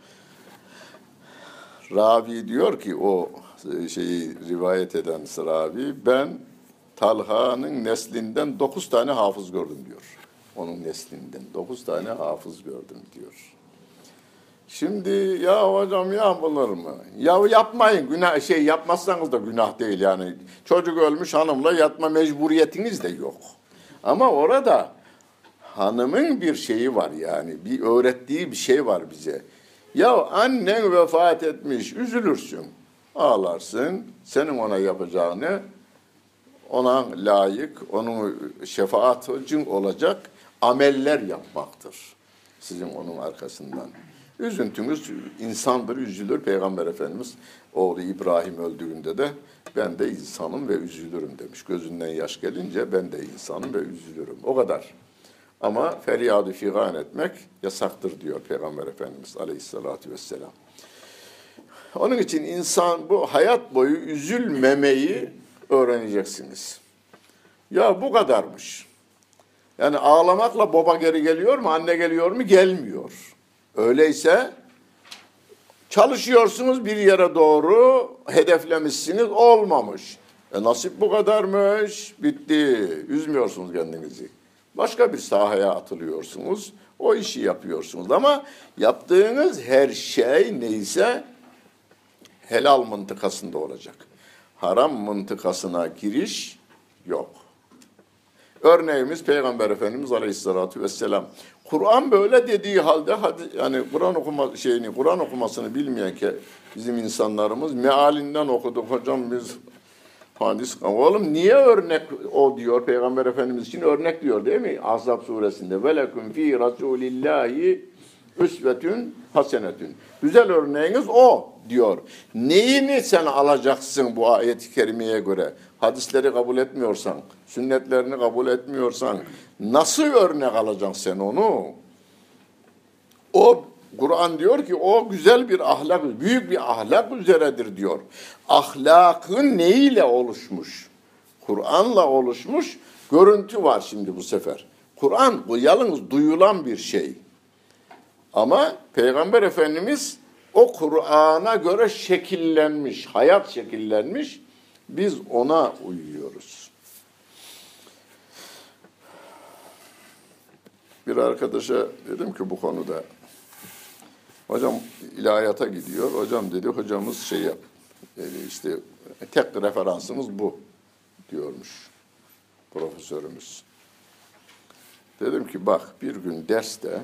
Ravi diyor ki o şeyi rivayet eden Ravi ben Talha'nın neslinden dokuz tane hafız gördüm diyor. Onun neslinden dokuz tane hafız gördüm diyor. Şimdi ya hocam yapılır mı? Ya yapmayın günah şey yapmazsanız da günah değil yani. Çocuk ölmüş hanımla yatma mecburiyetiniz de yok. Ama orada hanımın bir şeyi var yani. Bir öğrettiği bir şey var bize. Ya annen vefat etmiş, üzülürsün. Ağlarsın. Senin ona yapacağını ona layık, onun şefaatçin olacak ameller yapmaktır. Sizin onun arkasından. Üzüntünüz insandır, üzülür. Peygamber Efendimiz oğlu İbrahim öldüğünde de ben de insanım ve üzülürüm demiş. Gözünden yaş gelince ben de insanım ve üzülürüm. O kadar. Ama feryadı figan etmek yasaktır diyor Peygamber Efendimiz aleyhissalatü vesselam. Onun için insan bu hayat boyu üzülmemeyi öğreneceksiniz. Ya bu kadarmış. Yani ağlamakla baba geri geliyor mu, anne geliyor mu? Gelmiyor. Öyleyse çalışıyorsunuz bir yere doğru, hedeflemişsiniz, olmamış. E nasip bu kadarmış, bitti. Üzmüyorsunuz kendinizi. Başka bir sahaya atılıyorsunuz, o işi yapıyorsunuz. Ama yaptığınız her şey neyse helal mıntıkasında olacak. Haram mıntıkasına giriş yok. Örneğimiz Peygamber Efendimiz Aleyhisselatü Vesselam. Kur'an böyle dediği halde hadi yani Kur'an okuma şeyini Kur'an okumasını bilmeyen ki bizim insanlarımız mealinden okuduk hocam biz hadis oğlum niye örnek o diyor Peygamber Efendimiz için örnek diyor değil mi? Ahzab suresinde ve lekum fi rasulillahi üsvetün hasenetün. Güzel örneğiniz o diyor. Neyini sen alacaksın bu ayet-i kerimeye göre? Hadisleri kabul etmiyorsan, sünnetlerini kabul etmiyorsan nasıl örnek alacaksın sen onu? O Kur'an diyor ki o güzel bir ahlak, büyük bir ahlak üzeredir diyor. Ahlakın neyle oluşmuş? Kur'an'la oluşmuş görüntü var şimdi bu sefer. Kur'an bu yalnız duyulan bir şey. Ama Peygamber Efendimiz o Kur'an'a göre şekillenmiş, hayat şekillenmiş. Biz ona uyuyoruz. Bir arkadaşa dedim ki bu konuda hocam ilahiyata gidiyor. Hocam dedi hocamız şey yap. Yani işte tek referansımız bu diyormuş profesörümüz. Dedim ki bak bir gün derste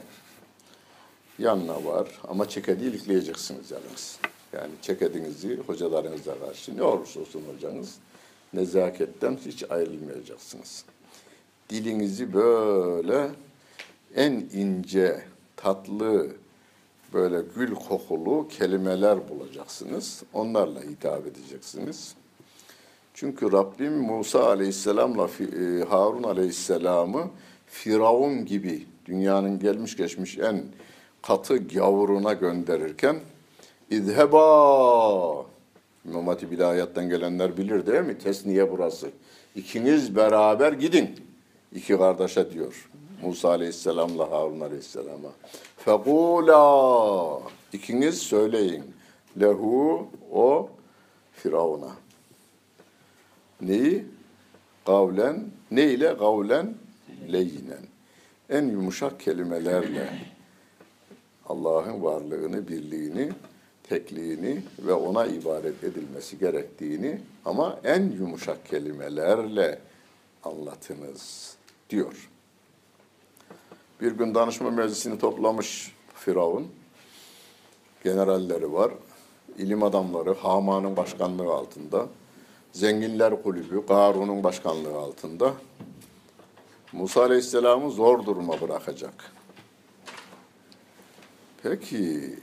yanına var ama çekedi ilikleyeceksiniz yalnız. Yani çekedinizi hocalarınıza karşı ne olursa olsun hocanız nezaketten hiç ayrılmayacaksınız. Dilinizi böyle en ince, tatlı, böyle gül kokulu kelimeler bulacaksınız. Onlarla hitap edeceksiniz. Çünkü Rabbim Musa Aleyhisselam'la e, Harun Aleyhisselam'ı Firavun gibi dünyanın gelmiş geçmiş en katı gavuruna gönderirken İzheba İmam Hatip İlahiyat'tan gelenler bilir değil mi? Tesniye burası. İkiniz beraber gidin. İki kardeşe diyor. Musa Aleyhisselam'la Harun Aleyhisselam'a. Fekula ikiniz söyleyin. Lehu o Firavun'a. Neyi? Kavlen. Ne ile? Kavlen leyinen. En yumuşak kelimelerle Allah'ın varlığını, birliğini, tekliğini ve ona ibadet edilmesi gerektiğini ama en yumuşak kelimelerle anlatınız diyor. Bir gün danışma meclisini toplamış Firavun. Generalleri var, ilim adamları Haman'ın başkanlığı altında, zenginler kulübü Karun'un başkanlığı altında Musa Aleyhisselam'ı zor duruma bırakacak. Peki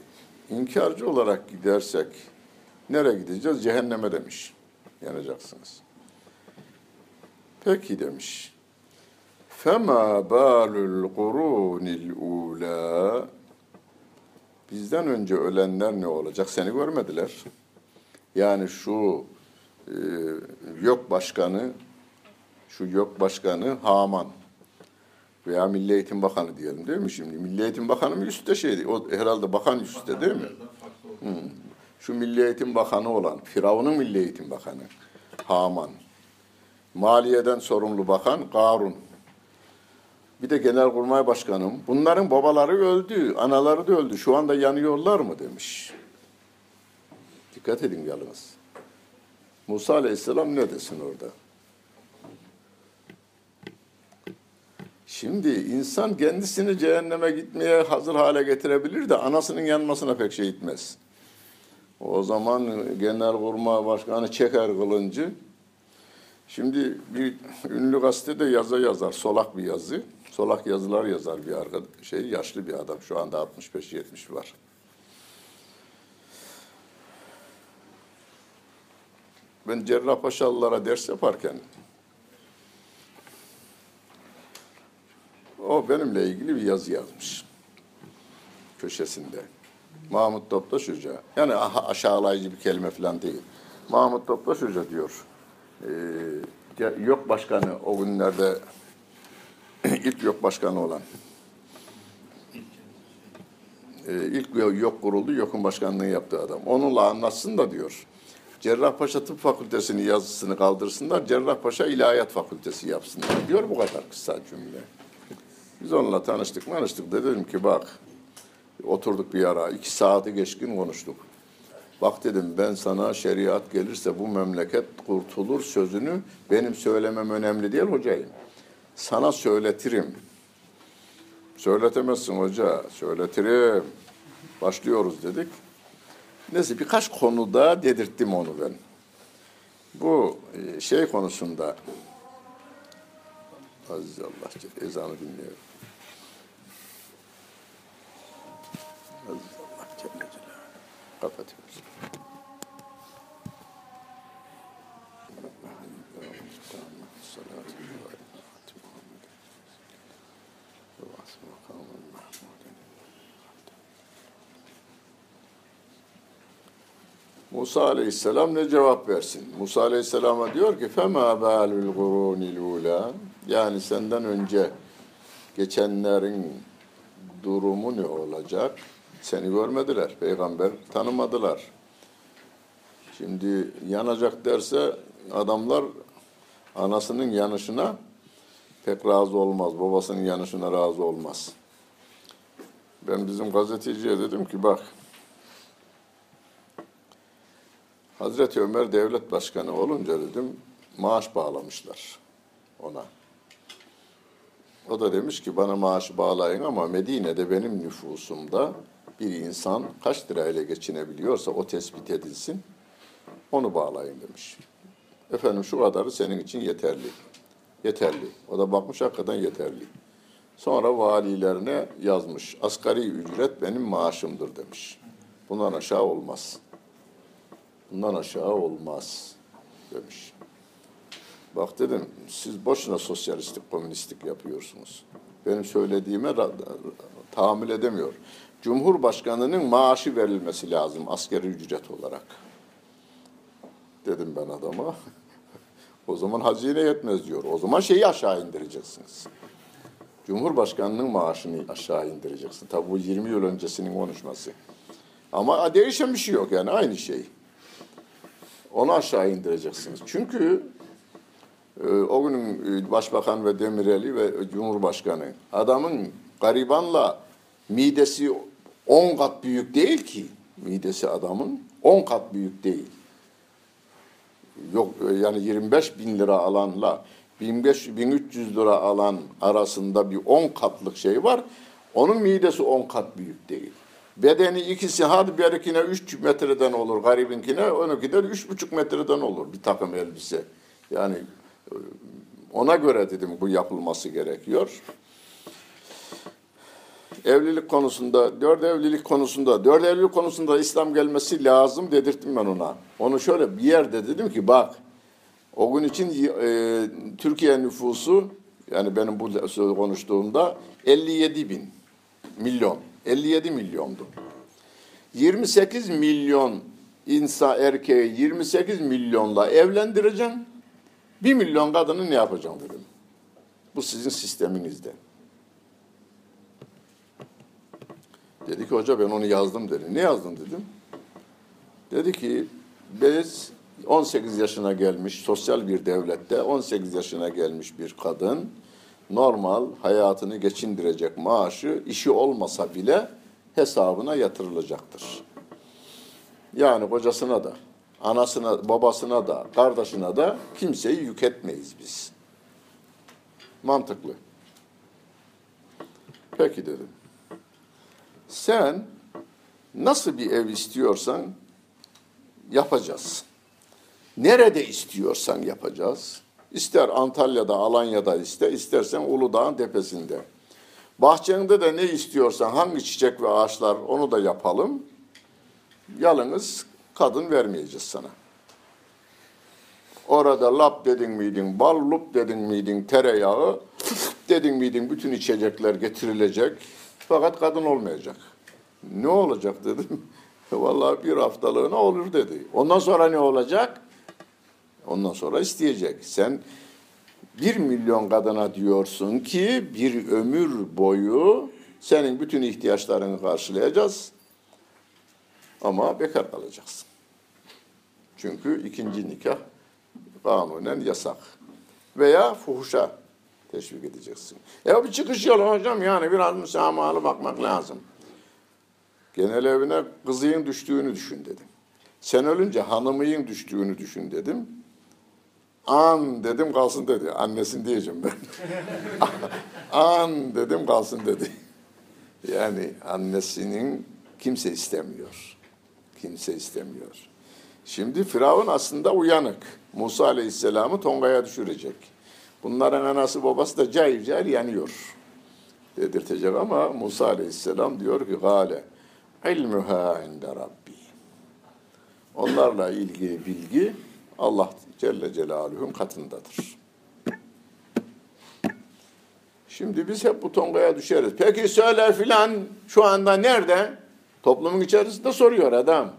inkarcı olarak gidersek nereye gideceğiz? Cehenneme demiş. Yanacaksınız. Peki demiş. Fema balul qurunil ula Bizden önce ölenler ne olacak? Seni görmediler. Yani şu e, yok başkanı şu yok başkanı Haman veya Milli Eğitim Bakanı diyelim değil mi şimdi? Milli Eğitim Bakanı mı üstte şeydi? O herhalde bakan üstte değil mi? Hmm. Şu Milli Eğitim Bakanı olan, Firavun'un Milli Eğitim Bakanı Haman. Maliyeden sorumlu bakan Karun. Bir de Genelkurmay Başkanım. Bunların babaları öldü, anaları da öldü. Şu anda yanıyorlar mı demiş. Dikkat edin yalnız. Musa Aleyhisselam ne desin orada? Şimdi insan kendisini cehenneme gitmeye hazır hale getirebilir de anasının yanmasına pek şey gitmez. O zaman Genelkurmay Başkanı çeker kılıncı. Şimdi bir ünlü gazetede yazı yazar, solak bir yazı. Solak yazılar yazar bir arkadaş, şey yaşlı bir adam. Şu anda 65-70 var. Ben Cerrahpaşalılara ders yaparken o benimle ilgili bir yazı yazmış köşesinde. Mahmut Toptaş Hoca. Yani aşağılayıcı bir kelime falan değil. Mahmut Toptaş Hoca diyor. Ee, yok başkanı o günlerde ilk yok başkanı olan. Ee, ilk yok kuruldu, yokun başkanlığı yaptığı adam. Onunla anlatsın da diyor. Cerrahpaşa Tıp Fakültesini yazısını kaldırsınlar, Cerrahpaşa İlahiyat Fakültesi yapsınlar diyor bu kadar kısa cümle. Biz onunla tanıştık, da dedim ki bak, oturduk bir ara, iki saati geçkin konuştuk. Bak dedim ben sana şeriat gelirse bu memleket kurtulur sözünü benim söylemem önemli değil hocayım. Sana söyletirim. Söyletemezsin hoca, söyletirim. Başlıyoruz dedik. Neyse birkaç konuda dedirttim onu ben. Bu e, şey konusunda Aziz Allah. Ezanı dinliyorum. Aziz Allah Celle Celaluhu. Kapatıyoruz. Musa Aleyhisselam ne cevap versin? Musa Aleyhisselam'a diyor ki: "Fema balul gurunil ula?" Yani senden önce geçenlerin durumu ne olacak? Seni görmediler, peygamber tanımadılar. Şimdi yanacak derse adamlar anasının yanışına pek razı olmaz, babasının yanışına razı olmaz. Ben bizim gazeteciye dedim ki bak, Hazreti Ömer devlet başkanı olunca dedim maaş bağlamışlar ona. O da demiş ki bana maaş bağlayın ama Medine'de benim nüfusumda bir insan kaç lirayla geçinebiliyorsa o tespit edilsin. Onu bağlayın demiş. Efendim şu kadarı senin için yeterli. Yeterli. O da bakmış hakikaten yeterli. Sonra valilerine yazmış. Asgari ücret benim maaşımdır demiş. Bundan aşağı olmaz. Bundan aşağı olmaz demiş. Bak dedim siz boşuna sosyalistik, komünistlik yapıyorsunuz. Benim söylediğime tahammül edemiyor. Cumhurbaşkanının maaşı verilmesi lazım askeri ücret olarak. Dedim ben adama. o zaman hazine yetmez diyor. O zaman şeyi aşağı indireceksiniz. Cumhurbaşkanının maaşını aşağı indireceksin. Tabi bu 20 yıl öncesinin konuşması. Ama değişen bir şey yok yani aynı şey. Onu aşağı indireceksiniz. Çünkü o günün e, başbakan ve Demireli ve Cumhurbaşkanı adamın garibanla midesi 10 kat büyük değil ki. Midesi adamın 10 kat büyük değil. Yok e, yani 25 bin lira alanla 1500, 1300 lira alan arasında bir 10 katlık şey var. Onun midesi 10 kat büyük değil. Bedeni ikisi hadi berikine 3 metreden olur garibinkine, onunki de 3,5 metreden olur bir takım elbise. Yani ona göre dedim bu yapılması gerekiyor. Evlilik konusunda, dört evlilik konusunda, dört evlilik konusunda İslam gelmesi lazım dedirttim ben ona. Onu şöyle bir yerde dedim ki bak, o gün için e, Türkiye nüfusu, yani benim bu konuştuğumda 57 bin milyon. 57 milyondu. 28 milyon insan erkeği 28 milyonla evlendireceğim. 1 milyon kadını ne yapacağım dedim. Bu sizin sisteminizde. Dedi ki hoca ben onu yazdım dedi. Ne yazdın dedim. Dedi ki biz 18 yaşına gelmiş sosyal bir devlette 18 yaşına gelmiş bir kadın normal hayatını geçindirecek maaşı işi olmasa bile hesabına yatırılacaktır. Yani kocasına da, anasına, babasına da, kardeşine de kimseyi yük etmeyiz biz. Mantıklı. Peki dedim. Sen nasıl bir ev istiyorsan yapacağız. Nerede istiyorsan yapacağız. İster Antalya'da, Alanya'da iste, istersen Uludağ'ın tepesinde. Bahçende de ne istiyorsan, hangi çiçek ve ağaçlar onu da yapalım. Yalnız kadın vermeyeceğiz sana. Orada lap dedin miydin, bal lup dedin miydin, tereyağı dedin miydin bütün içecekler getirilecek. Fakat kadın olmayacak. Ne olacak dedim. Vallahi bir haftalığına olur dedi. Ondan sonra ne olacak? Ondan sonra isteyecek. Sen bir milyon kadına diyorsun ki bir ömür boyu senin bütün ihtiyaçlarını karşılayacağız ama bekar kalacaksın. Çünkü ikinci nikah kanunen yasak. Veya fuhuşa teşvik edeceksin. Ya bir çıkış yolu hocam yani biraz müsamahalı bakmak lazım. Genel evine kızıyın düştüğünü düşün dedim. Sen ölünce hanımıyın düştüğünü düşün dedim. An dedim kalsın dedi. Annesin diyeceğim ben. An dedim kalsın dedi. Yani annesinin kimse istemiyor. Kimse istemiyor. Şimdi Firavun aslında uyanık. Musa Aleyhisselam'ı Tonga'ya düşürecek. Bunların anası babası da cayır cayır yanıyor. Dedirtecek ama Musa Aleyhisselam diyor ki gale ilmuha inde rabbi. Onlarla ilgili bilgi Allah Celle Celaluhu'nun katındadır. Şimdi biz hep bu tongaya düşeriz. Peki söyle filan şu anda nerede? Toplumun içerisinde soruyor adam.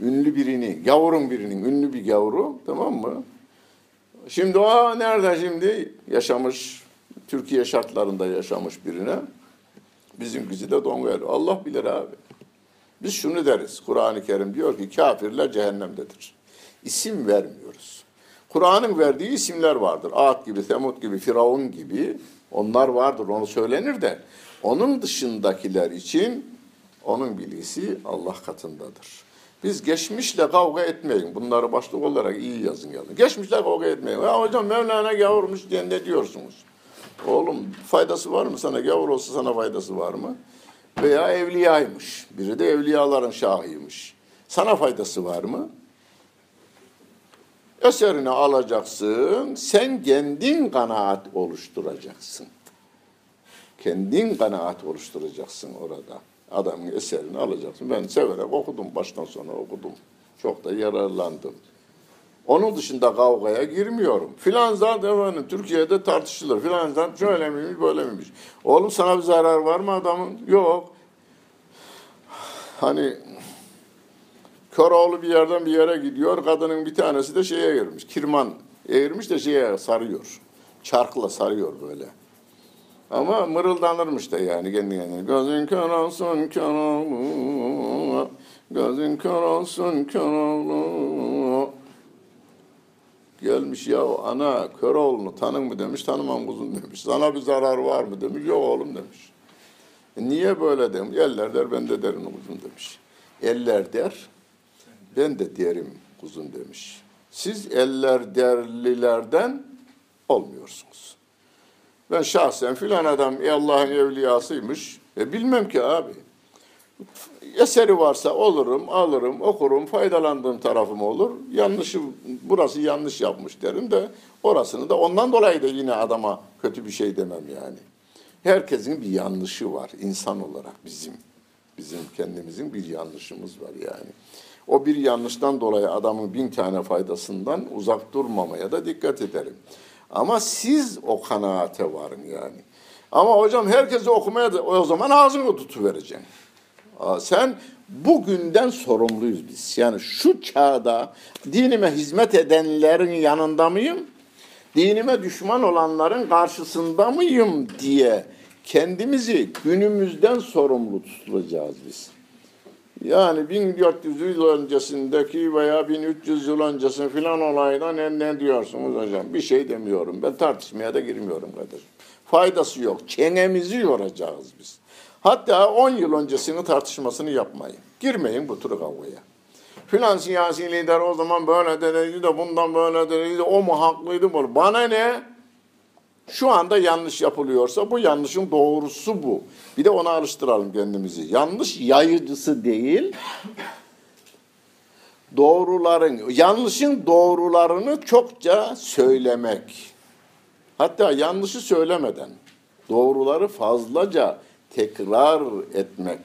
Ünlü birini, gavurun birinin, ünlü bir gavuru tamam mı? Şimdi o nerede şimdi? Yaşamış, Türkiye şartlarında yaşamış birine. Bizimkisi de tongaya. Allah bilir abi. Biz şunu deriz. Kur'an-ı Kerim diyor ki kafirler cehennemdedir. İsim vermiyoruz. Kur'an'ın verdiği isimler vardır. Ad gibi, Semud gibi, Firavun gibi. Onlar vardır, onu söylenir de. Onun dışındakiler için onun bilgisi Allah katındadır. Biz geçmişle kavga etmeyin. Bunları başlık olarak iyi yazın yazın. Geçmişle kavga etmeyin. Ya hocam Mevlana gavurmuş diye ne diyorsunuz? Oğlum faydası var mı sana? Gavur olsa sana faydası var mı? Veya evliyaymış. Biri de evliyaların şahıymış. Sana faydası var mı? Eserini alacaksın. Sen kendin kanaat oluşturacaksın. Kendin kanaat oluşturacaksın orada. Adamın eserini alacaksın. Ben severek okudum. Baştan sona okudum. Çok da yararlandım. Onun dışında kavgaya girmiyorum. Filan zat efendim Türkiye'de tartışılır. Filan zat şöyle miymiş böyle miymiş. Oğlum sana bir zarar var mı adamın? Yok. Hani Köroğlu bir yerden bir yere gidiyor. Kadının bir tanesi de şeye girmiş. Kirman eğirmiş de şeye sarıyor. Çarkla sarıyor böyle. Ama mırıldanırmış da yani kendi kendine. Gözün kör olsun kör oğlu. Gözün kör olsun kör oğlu. Gelmiş ya ana kör oğlunu tanın mı demiş tanımam kuzum demiş. Sana bir zarar var mı demiş. Yok oğlum demiş. E niye böyle demiş. Eller der ben de derim kuzum demiş. Eller der ben de derim kuzum demiş. Siz eller derlilerden olmuyorsunuz. Ben şahsen filan adam Allah'ın evliyasıymış. E bilmem ki abi. Eseri varsa olurum, alırım, okurum, faydalandığım tarafım olur. Yanlışı, burası yanlış yapmış derim de orasını da ondan dolayı da yine adama kötü bir şey demem yani. Herkesin bir yanlışı var insan olarak bizim. Bizim kendimizin bir yanlışımız var yani. O bir yanlıştan dolayı adamın bin tane faydasından uzak durmamaya da dikkat edelim. Ama siz o kanaate varın yani. Ama hocam herkese okumaya da o zaman ağzını tutuvereceksin. Sen bugünden sorumluyuz biz. Yani şu çağda dinime hizmet edenlerin yanında mıyım? Dinime düşman olanların karşısında mıyım diye kendimizi günümüzden sorumlu tutulacağız biz. Yani 1400 yıl öncesindeki veya 1300 yıl öncesi filan olaydan ne, ne diyorsunuz hocam? Bir şey demiyorum. Ben tartışmaya da girmiyorum kardeşim. Faydası yok. Çenemizi yoracağız biz. Hatta 10 yıl öncesini tartışmasını yapmayın. Girmeyin bu tür kavgaya. Filan siyasi lider o zaman böyle dedi de bundan böyle dedi o mu haklıydı bu. Bana ne? Şu anda yanlış yapılıyorsa bu yanlışın doğrusu bu. Bir de ona alıştıralım kendimizi. Yanlış yayıcısı değil, doğruların, yanlışın doğrularını çokça söylemek. Hatta yanlışı söylemeden doğruları fazlaca tekrar etmek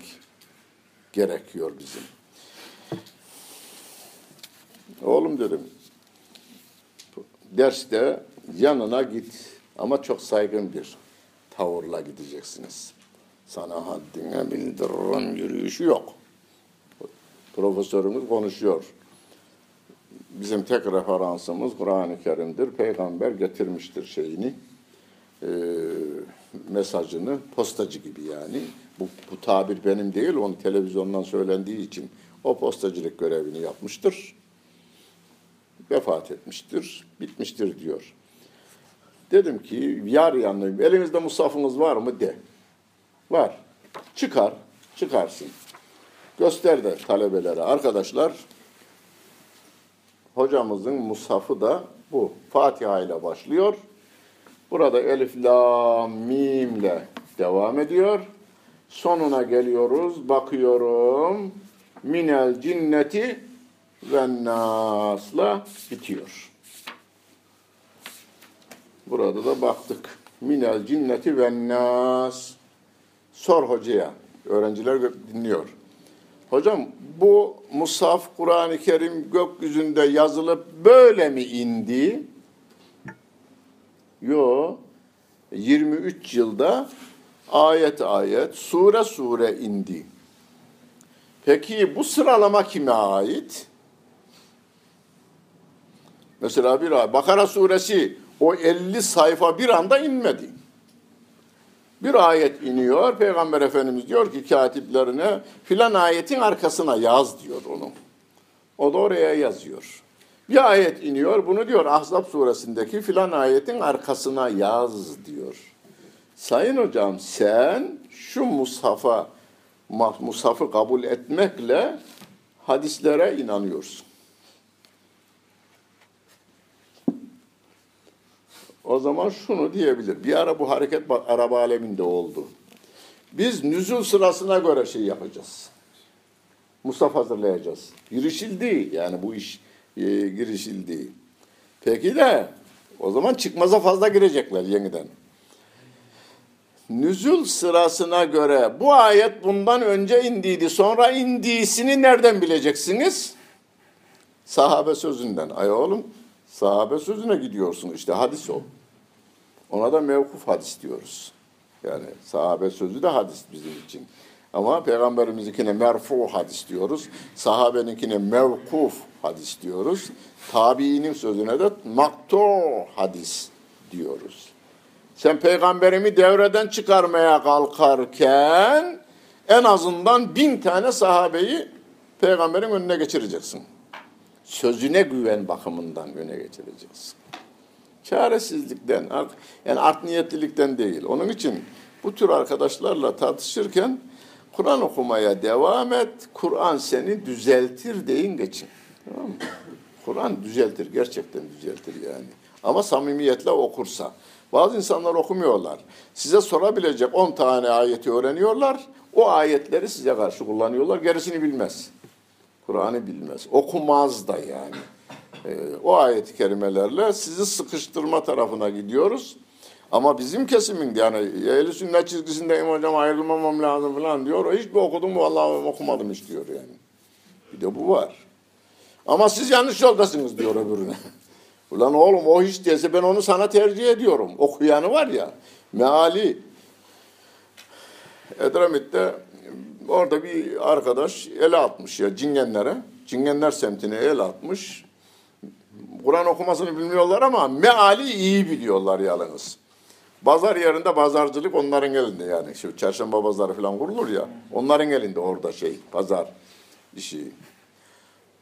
gerekiyor bizim. Oğlum dedim, derste yanına git ama çok saygın bir tavırla gideceksiniz. Sana haddine bildiririm yürüyüşü yok. Profesörümüz konuşuyor. bizim tek referansımız Kur'an-ı Kerim'dir. Peygamber getirmiştir şeyini, e, mesajını, postacı gibi yani. Bu, bu tabir benim değil, onu televizyondan söylendiği için o postacılık görevini yapmıştır. Vefat etmiştir, bitmiştir diyor. Dedim ki, yar yanlı, elinizde musafınız var mı de. Var. Çıkar, çıkarsın. Göster de talebelere. Arkadaşlar, hocamızın musafı da bu. Fatiha ile başlıyor. Burada elif, la, mim ile devam ediyor. Sonuna geliyoruz. Bakıyorum. Minel cinneti ve nasla bitiyor. Burada da baktık. Minel cinneti ve nas. Sor hocaya. Öğrenciler dinliyor. Hocam bu Musaf Kur'an-ı Kerim gökyüzünde yazılıp böyle mi indi? Yo. 23 yılda ayet ayet, sure sure indi. Peki bu sıralama kime ait? Mesela bir Bakara suresi o 50 sayfa bir anda inmedi. Bir ayet iniyor, Peygamber Efendimiz diyor ki katiplerine filan ayetin arkasına yaz diyor onu. O da oraya yazıyor. Bir ayet iniyor, bunu diyor Ahzab suresindeki filan ayetin arkasına yaz diyor. Sayın hocam sen şu mushafa, mushafı kabul etmekle hadislere inanıyorsun. O zaman şunu diyebilir. Bir ara bu hareket Arap aleminde oldu. Biz nüzul sırasına göre şey yapacağız. Mustafa hazırlayacağız. Girişildi yani bu iş e, girişildi. Peki de o zaman çıkmaza fazla girecekler yeniden. Nüzul sırasına göre bu ayet bundan önce indiydi. Sonra indiğisini nereden bileceksiniz? Sahabe sözünden. Ay oğlum sahabe sözüne gidiyorsun işte hadis o. Ona da mevkuf hadis diyoruz. Yani sahabe sözü de hadis bizim için. Ama peygamberimizinkine merfu hadis diyoruz. Sahabeninkine mevkuf hadis diyoruz. Tabiinin sözüne de maktu hadis diyoruz. Sen peygamberimi devreden çıkarmaya kalkarken en azından bin tane sahabeyi peygamberin önüne geçireceksin. Sözüne güven bakımından öne geçireceksin. Çaresizlikten, yani art niyetlilikten değil. Onun için bu tür arkadaşlarla tartışırken Kur'an okumaya devam et. Kur'an seni düzeltir deyin geçin. Tamam mı? Kur'an düzeltir, gerçekten düzeltir yani. Ama samimiyetle okursa. Bazı insanlar okumuyorlar. Size sorabilecek 10 tane ayeti öğreniyorlar. O ayetleri size karşı kullanıyorlar. Gerisini bilmez. Kur'an'ı bilmez. Okumaz da yani. Ee, o ayet-i kerimelerle sizi sıkıştırma tarafına gidiyoruz. Ama bizim kesimin yani ehl sünnet çizgisindeyim hocam ayrılmamam lazım falan diyor. Hiç bir okudum mu vallahi okumadım hiç diyor yani. Bir de bu var. Ama siz yanlış yoldasınız diyor öbürüne. Ulan oğlum o hiç dese ben onu sana tercih ediyorum. Okuyanı var ya. Meali Edremit'te orada bir arkadaş ele atmış ya cingenlere. Cingenler semtine el atmış. Kur'an okumasını bilmiyorlar ama meali iyi biliyorlar yalnız. Pazar yerinde pazarcılık onların elinde yani. Şu çarşamba pazarı falan kurulur ya. Onların elinde orada şey pazar işi.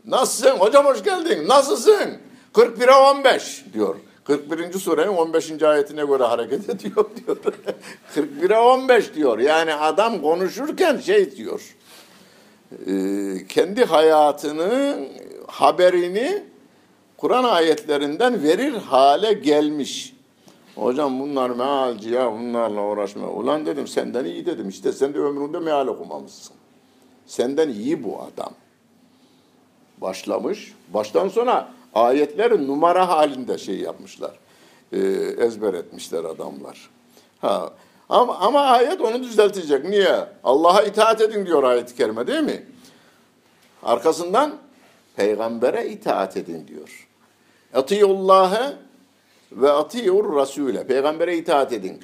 Nasılsın? Hocam hoş geldin. Nasılsın? 41'e 15 diyor. 41. surenin 15. ayetine göre hareket ediyor diyor. 41'e 15 diyor. Yani adam konuşurken şey diyor. E, kendi hayatının haberini Kur'an ayetlerinden verir hale gelmiş. Hocam bunlar mealci ya bunlarla uğraşma. Ulan dedim senden iyi dedim. İşte sen de ömründe meal okumamışsın. Senden iyi bu adam. Başlamış. Baştan sona ayetleri numara halinde şey yapmışlar. E, ezber etmişler adamlar. Ha, ama, ama ayet onu düzeltecek. Niye? Allah'a itaat edin diyor ayet-i kerime değil mi? Arkasından peygambere itaat edin diyor. Atiyullah'e ve atiyur rasule. Peygambere itaat edin.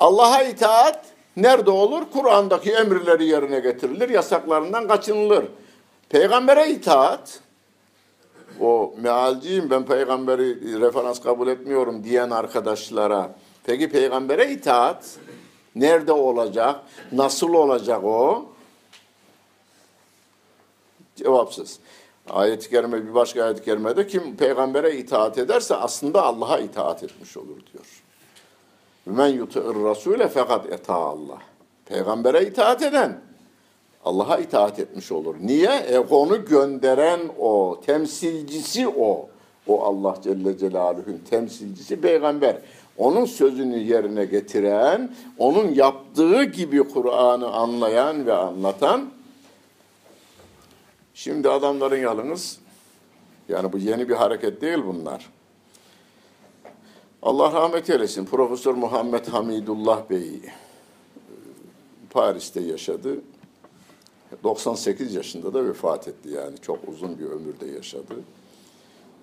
Allah'a itaat nerede olur? Kur'an'daki emirleri yerine getirilir, yasaklarından kaçınılır. Peygambere itaat o mealciyim ben peygamberi referans kabul etmiyorum diyen arkadaşlara peki peygambere itaat nerede olacak? Nasıl olacak o? Cevapsız. Ayet-i kerime bir başka ayet-i kerimede kim peygambere itaat ederse aslında Allah'a itaat etmiş olur diyor. Men yuti'ir rasule fakat eta Allah. Peygambere itaat eden Allah'a itaat etmiş olur. Niye? E onu gönderen o, temsilcisi o. O Allah Celle Celaluhu'nun temsilcisi peygamber. Onun sözünü yerine getiren, onun yaptığı gibi Kur'an'ı anlayan ve anlatan. Şimdi adamların yalınız, yani bu yeni bir hareket değil bunlar. Allah rahmet eylesin. Profesör Muhammed Hamidullah Bey Paris'te yaşadı. 98 yaşında da vefat etti yani çok uzun bir ömürde yaşadı.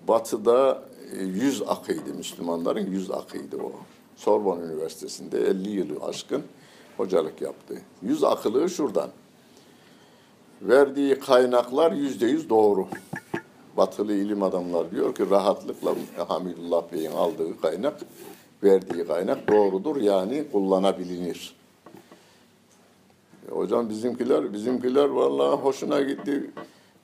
Batı'da 100 akıydı Müslümanların 100 akıydı o. Sorbonne Üniversitesi'nde 50 yılı aşkın hocalık yaptı. 100 akılığı şuradan. Verdiği kaynaklar yüzde yüz doğru. Batılı ilim adamlar diyor ki rahatlıkla Hamidullah Bey'in aldığı kaynak, verdiği kaynak doğrudur yani kullanabilir. Hocam bizimkiler, bizimkiler vallahi hoşuna gitti.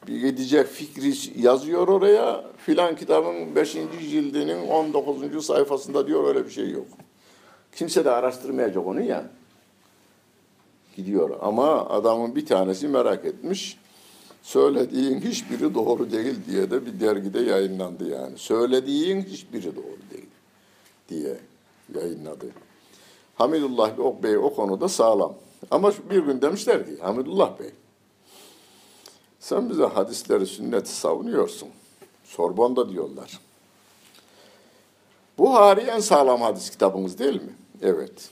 Bir gidecek fikri yazıyor oraya. Filan kitabın 5. cildinin 19. sayfasında diyor öyle bir şey yok. Kimse de araştırmayacak onu ya. Gidiyor ama adamın bir tanesi merak etmiş. Söylediğin hiçbiri doğru değil diye de bir dergide yayınlandı yani. Söylediğin hiçbiri doğru değil diye yayınladı. Hamidullah Bey o konuda sağlam. Ama bir gün demişler ki Hamidullah Bey sen bize hadisleri sünneti savunuyorsun. Sorbon'da diyorlar. Buhari en sağlam hadis kitabımız değil mi? Evet.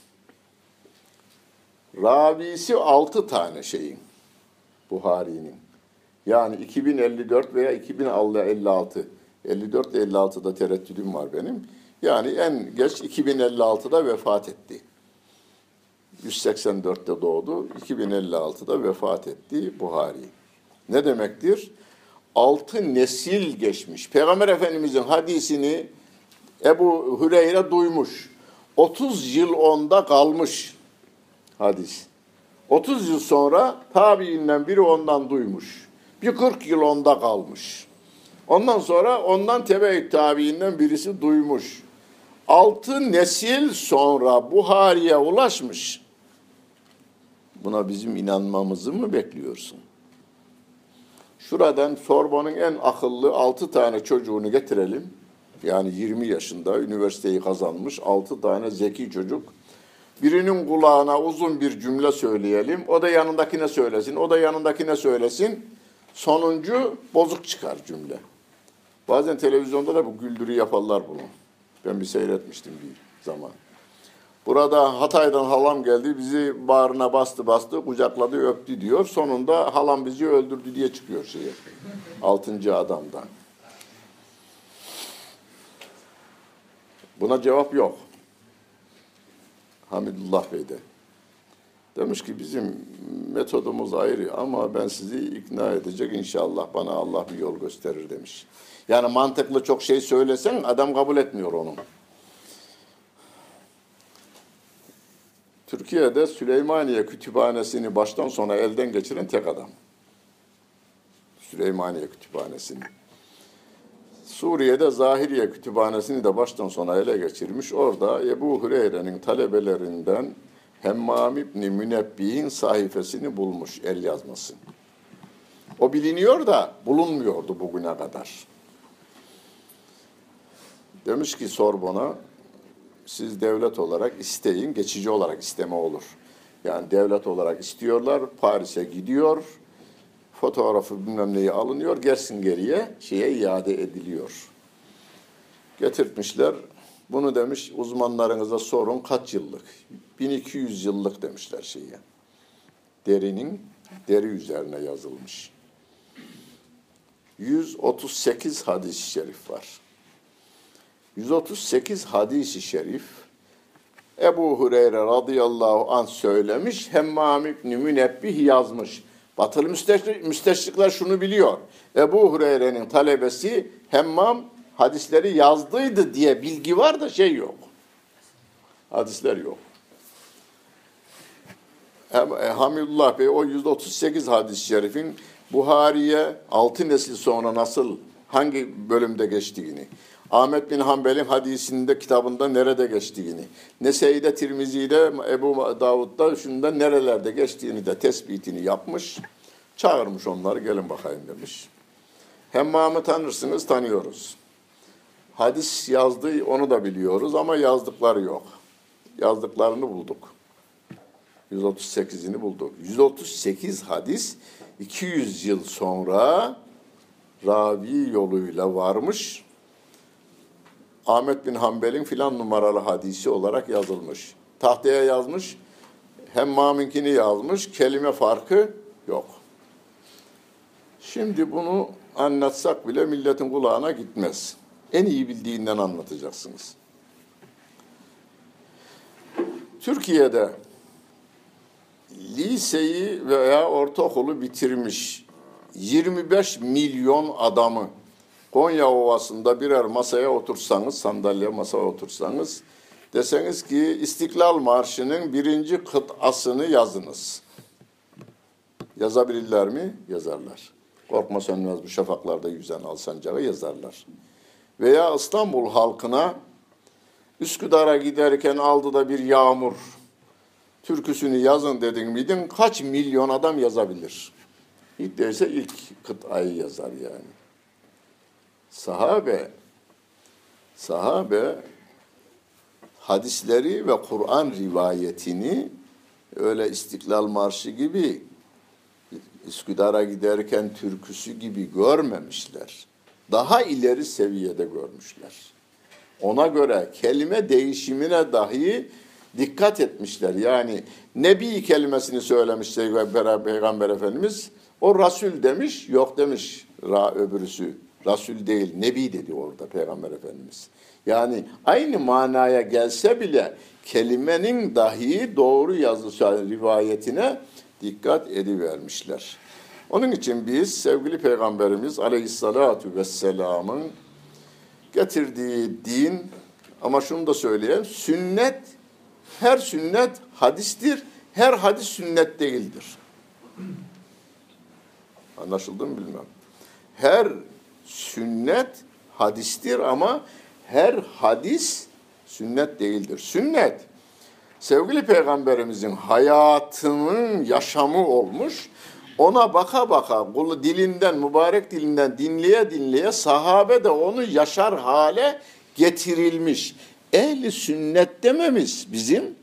Ravisi altı tane şeyin. Buhari'nin. Yani 2054 veya 2056. 54 56'da tereddüdüm var benim. Yani en geç 2056'da vefat etti. 184'te doğdu, 2056'da vefat etti Buhari. Ne demektir? Altı nesil geçmiş. Peygamber Efendimizin hadisini Ebu Hüreyre duymuş. 30 yıl onda kalmış hadis. 30 yıl sonra tabiinden biri ondan duymuş. Bir 40 yıl onda kalmış. Ondan sonra ondan tebe tabiinden birisi duymuş. Altı nesil sonra Buhari'ye ulaşmış. Buna bizim inanmamızı mı bekliyorsun? Şuradan Sorbon'un en akıllı altı tane çocuğunu getirelim. Yani 20 yaşında üniversiteyi kazanmış altı tane zeki çocuk. Birinin kulağına uzun bir cümle söyleyelim. O da yanındakine söylesin. O da yanındakine söylesin. Sonuncu bozuk çıkar cümle. Bazen televizyonda da bu güldürü yaparlar bunu. Ben bir seyretmiştim bir zaman. Burada Hatay'dan halam geldi, bizi bağrına bastı bastı, kucakladı, öptü diyor. Sonunda halam bizi öldürdü diye çıkıyor şeye. Altıncı adamdan. Buna cevap yok. Hamidullah Bey de. Demiş ki bizim metodumuz ayrı ama ben sizi ikna edecek inşallah bana Allah bir yol gösterir demiş. Yani mantıklı çok şey söylesen adam kabul etmiyor onu. Türkiye'de Süleymaniye Kütüphanesi'ni baştan sona elden geçiren tek adam. Süleymaniye Kütüphanesi'ni. Suriye'de Zahiriye Kütüphanesi'ni de baştan sona ele geçirmiş. Orada Ebu Hureyre'nin talebelerinden Hemmam İbni Münebbi'nin sayfasını bulmuş, el yazması. O biliniyor da bulunmuyordu bugüne kadar. Demiş ki Sorbon'a, siz devlet olarak isteyin, geçici olarak isteme olur. Yani devlet olarak istiyorlar, Paris'e gidiyor, fotoğrafı bilmem neyi alınıyor, gelsin geriye şeye iade ediliyor. Getirtmişler, bunu demiş uzmanlarınıza sorun kaç yıllık? 1200 yıllık demişler şeye. Derinin deri üzerine yazılmış. 138 hadis-i şerif var. 138 hadisi şerif Ebu Hureyre radıyallahu an söylemiş, Hemmam İbni Münebbih yazmış. Batılı müsteşrik, müsteşrikler şunu biliyor. Ebu Hureyre'nin talebesi Hemmam hadisleri yazdıydı diye bilgi var da şey yok. Hadisler yok. E, Hamidullah Bey o 138 hadis-i şerifin Buhari'ye 6 nesil sonra nasıl hangi bölümde geçtiğini, Ahmet bin Hanbel'in hadisinde kitabında nerede geçtiğini, Nese'de, Tirmizi'de, Ebu Davud'da şunda nerelerde geçtiğini de tespitini yapmış. Çağırmış onları gelin bakayım demiş. Hemmam'ı tanırsınız tanıyoruz. Hadis yazdığı onu da biliyoruz ama yazdıkları yok. Yazdıklarını bulduk. 138'ini bulduk. 138 hadis 200 yıl sonra ravi yoluyla varmış. Ahmet bin Hanbel'in filan numaralı hadisi olarak yazılmış. Tahtaya yazmış. Hem Maminkini yazmış. Kelime farkı yok. Şimdi bunu anlatsak bile milletin kulağına gitmez. En iyi bildiğinden anlatacaksınız. Türkiye'de liseyi veya ortaokulu bitirmiş 25 milyon adamı Konya Ovası'nda birer masaya otursanız, sandalye masaya otursanız, deseniz ki İstiklal Marşı'nın birinci kıtasını yazınız. Yazabilirler mi? Yazarlar. Korkma sönmez bu şafaklarda yüzen alsancağı yazarlar. Veya İstanbul halkına Üsküdar'a giderken aldı da bir yağmur türküsünü yazın dedin miydin kaç milyon adam yazabilir? Hiç değilse ilk kıtayı yazar yani. Sahabe, sahabe hadisleri ve Kur'an rivayetini öyle İstiklal Marşı gibi Üsküdar'a giderken türküsü gibi görmemişler. Daha ileri seviyede görmüşler. Ona göre kelime değişimine dahi dikkat etmişler. Yani Nebi kelimesini söylemiş Peygamber Efendimiz. O Rasul demiş, yok demiş ra, öbürüsü. Rasul değil, Nebi dedi orada Peygamber Efendimiz. Yani aynı manaya gelse bile kelimenin dahi doğru yazısı rivayetine dikkat edivermişler. Onun için biz sevgili Peygamberimiz Aleyhissalatu Vesselam'ın getirdiği din ama şunu da söyleyeyim sünnet her sünnet hadistir. Her hadis sünnet değildir. Anlaşıldı mı bilmem. Her sünnet hadistir ama her hadis sünnet değildir. Sünnet sevgili peygamberimizin hayatının yaşamı olmuş. Ona baka baka kulu dilinden mübarek dilinden dinleye dinleye sahabe de onu yaşar hale getirilmiş. Ehli sünnet dememiz bizim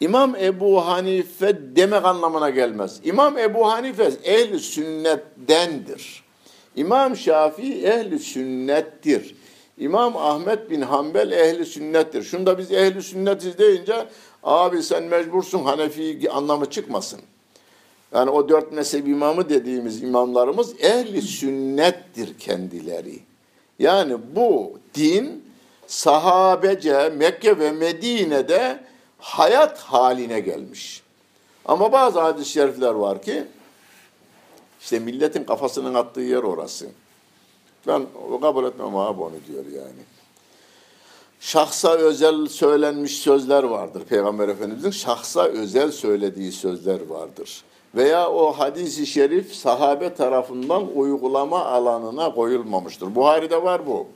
İmam Ebu Hanife demek anlamına gelmez. İmam Ebu Hanife ehli sünnettendir. İmam Şafii ehli sünnettir. İmam Ahmet bin Hanbel ehli sünnettir. Şunda biz ehli sünnetiz deyince abi sen mecbursun Hanefi anlamı çıkmasın. Yani o dört mezhep imamı dediğimiz imamlarımız ehli sünnettir kendileri. Yani bu din sahabece Mekke ve Medine'de hayat haline gelmiş. Ama bazı hadis-i şerifler var ki işte milletin kafasının attığı yer orası. Ben kabul etmem abi onu diyor yani. Şahsa özel söylenmiş sözler vardır. Peygamber Efendimizin şahsa özel söylediği sözler vardır. Veya o hadisi şerif sahabe tarafından uygulama alanına koyulmamıştır. Buhari'de var bu.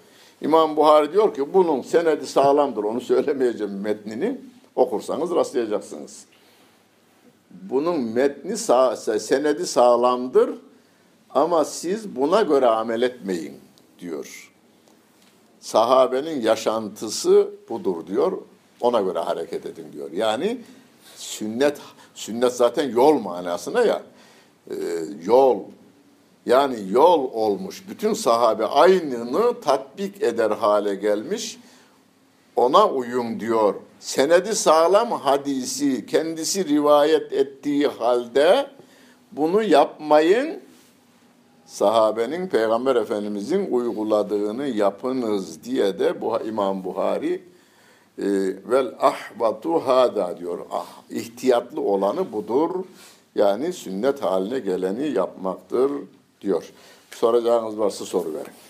İmam Buhari diyor ki bunun senedi sağlamdır. Onu söylemeyeceğim metnini. Okursanız rastlayacaksınız. Bunun metni sağ, senedi sağlamdır ama siz buna göre amel etmeyin diyor. Sahabenin yaşantısı budur diyor. Ona göre hareket edin diyor. Yani sünnet sünnet zaten yol manasına ya. E, yol yani yol olmuş. Bütün sahabe aynını tatbik eder hale gelmiş. Ona uyum diyor. Senedi sağlam hadisi kendisi rivayet ettiği halde bunu yapmayın. Sahabenin Peygamber Efendimizin uyguladığını yapınız diye de bu İmam Buhari e, vel ahbatu hada diyor. Ah, ihtiyatlı olanı budur Yani sünnet haline geleni yapmaktır diyor. Soracağınız varsa soru verin.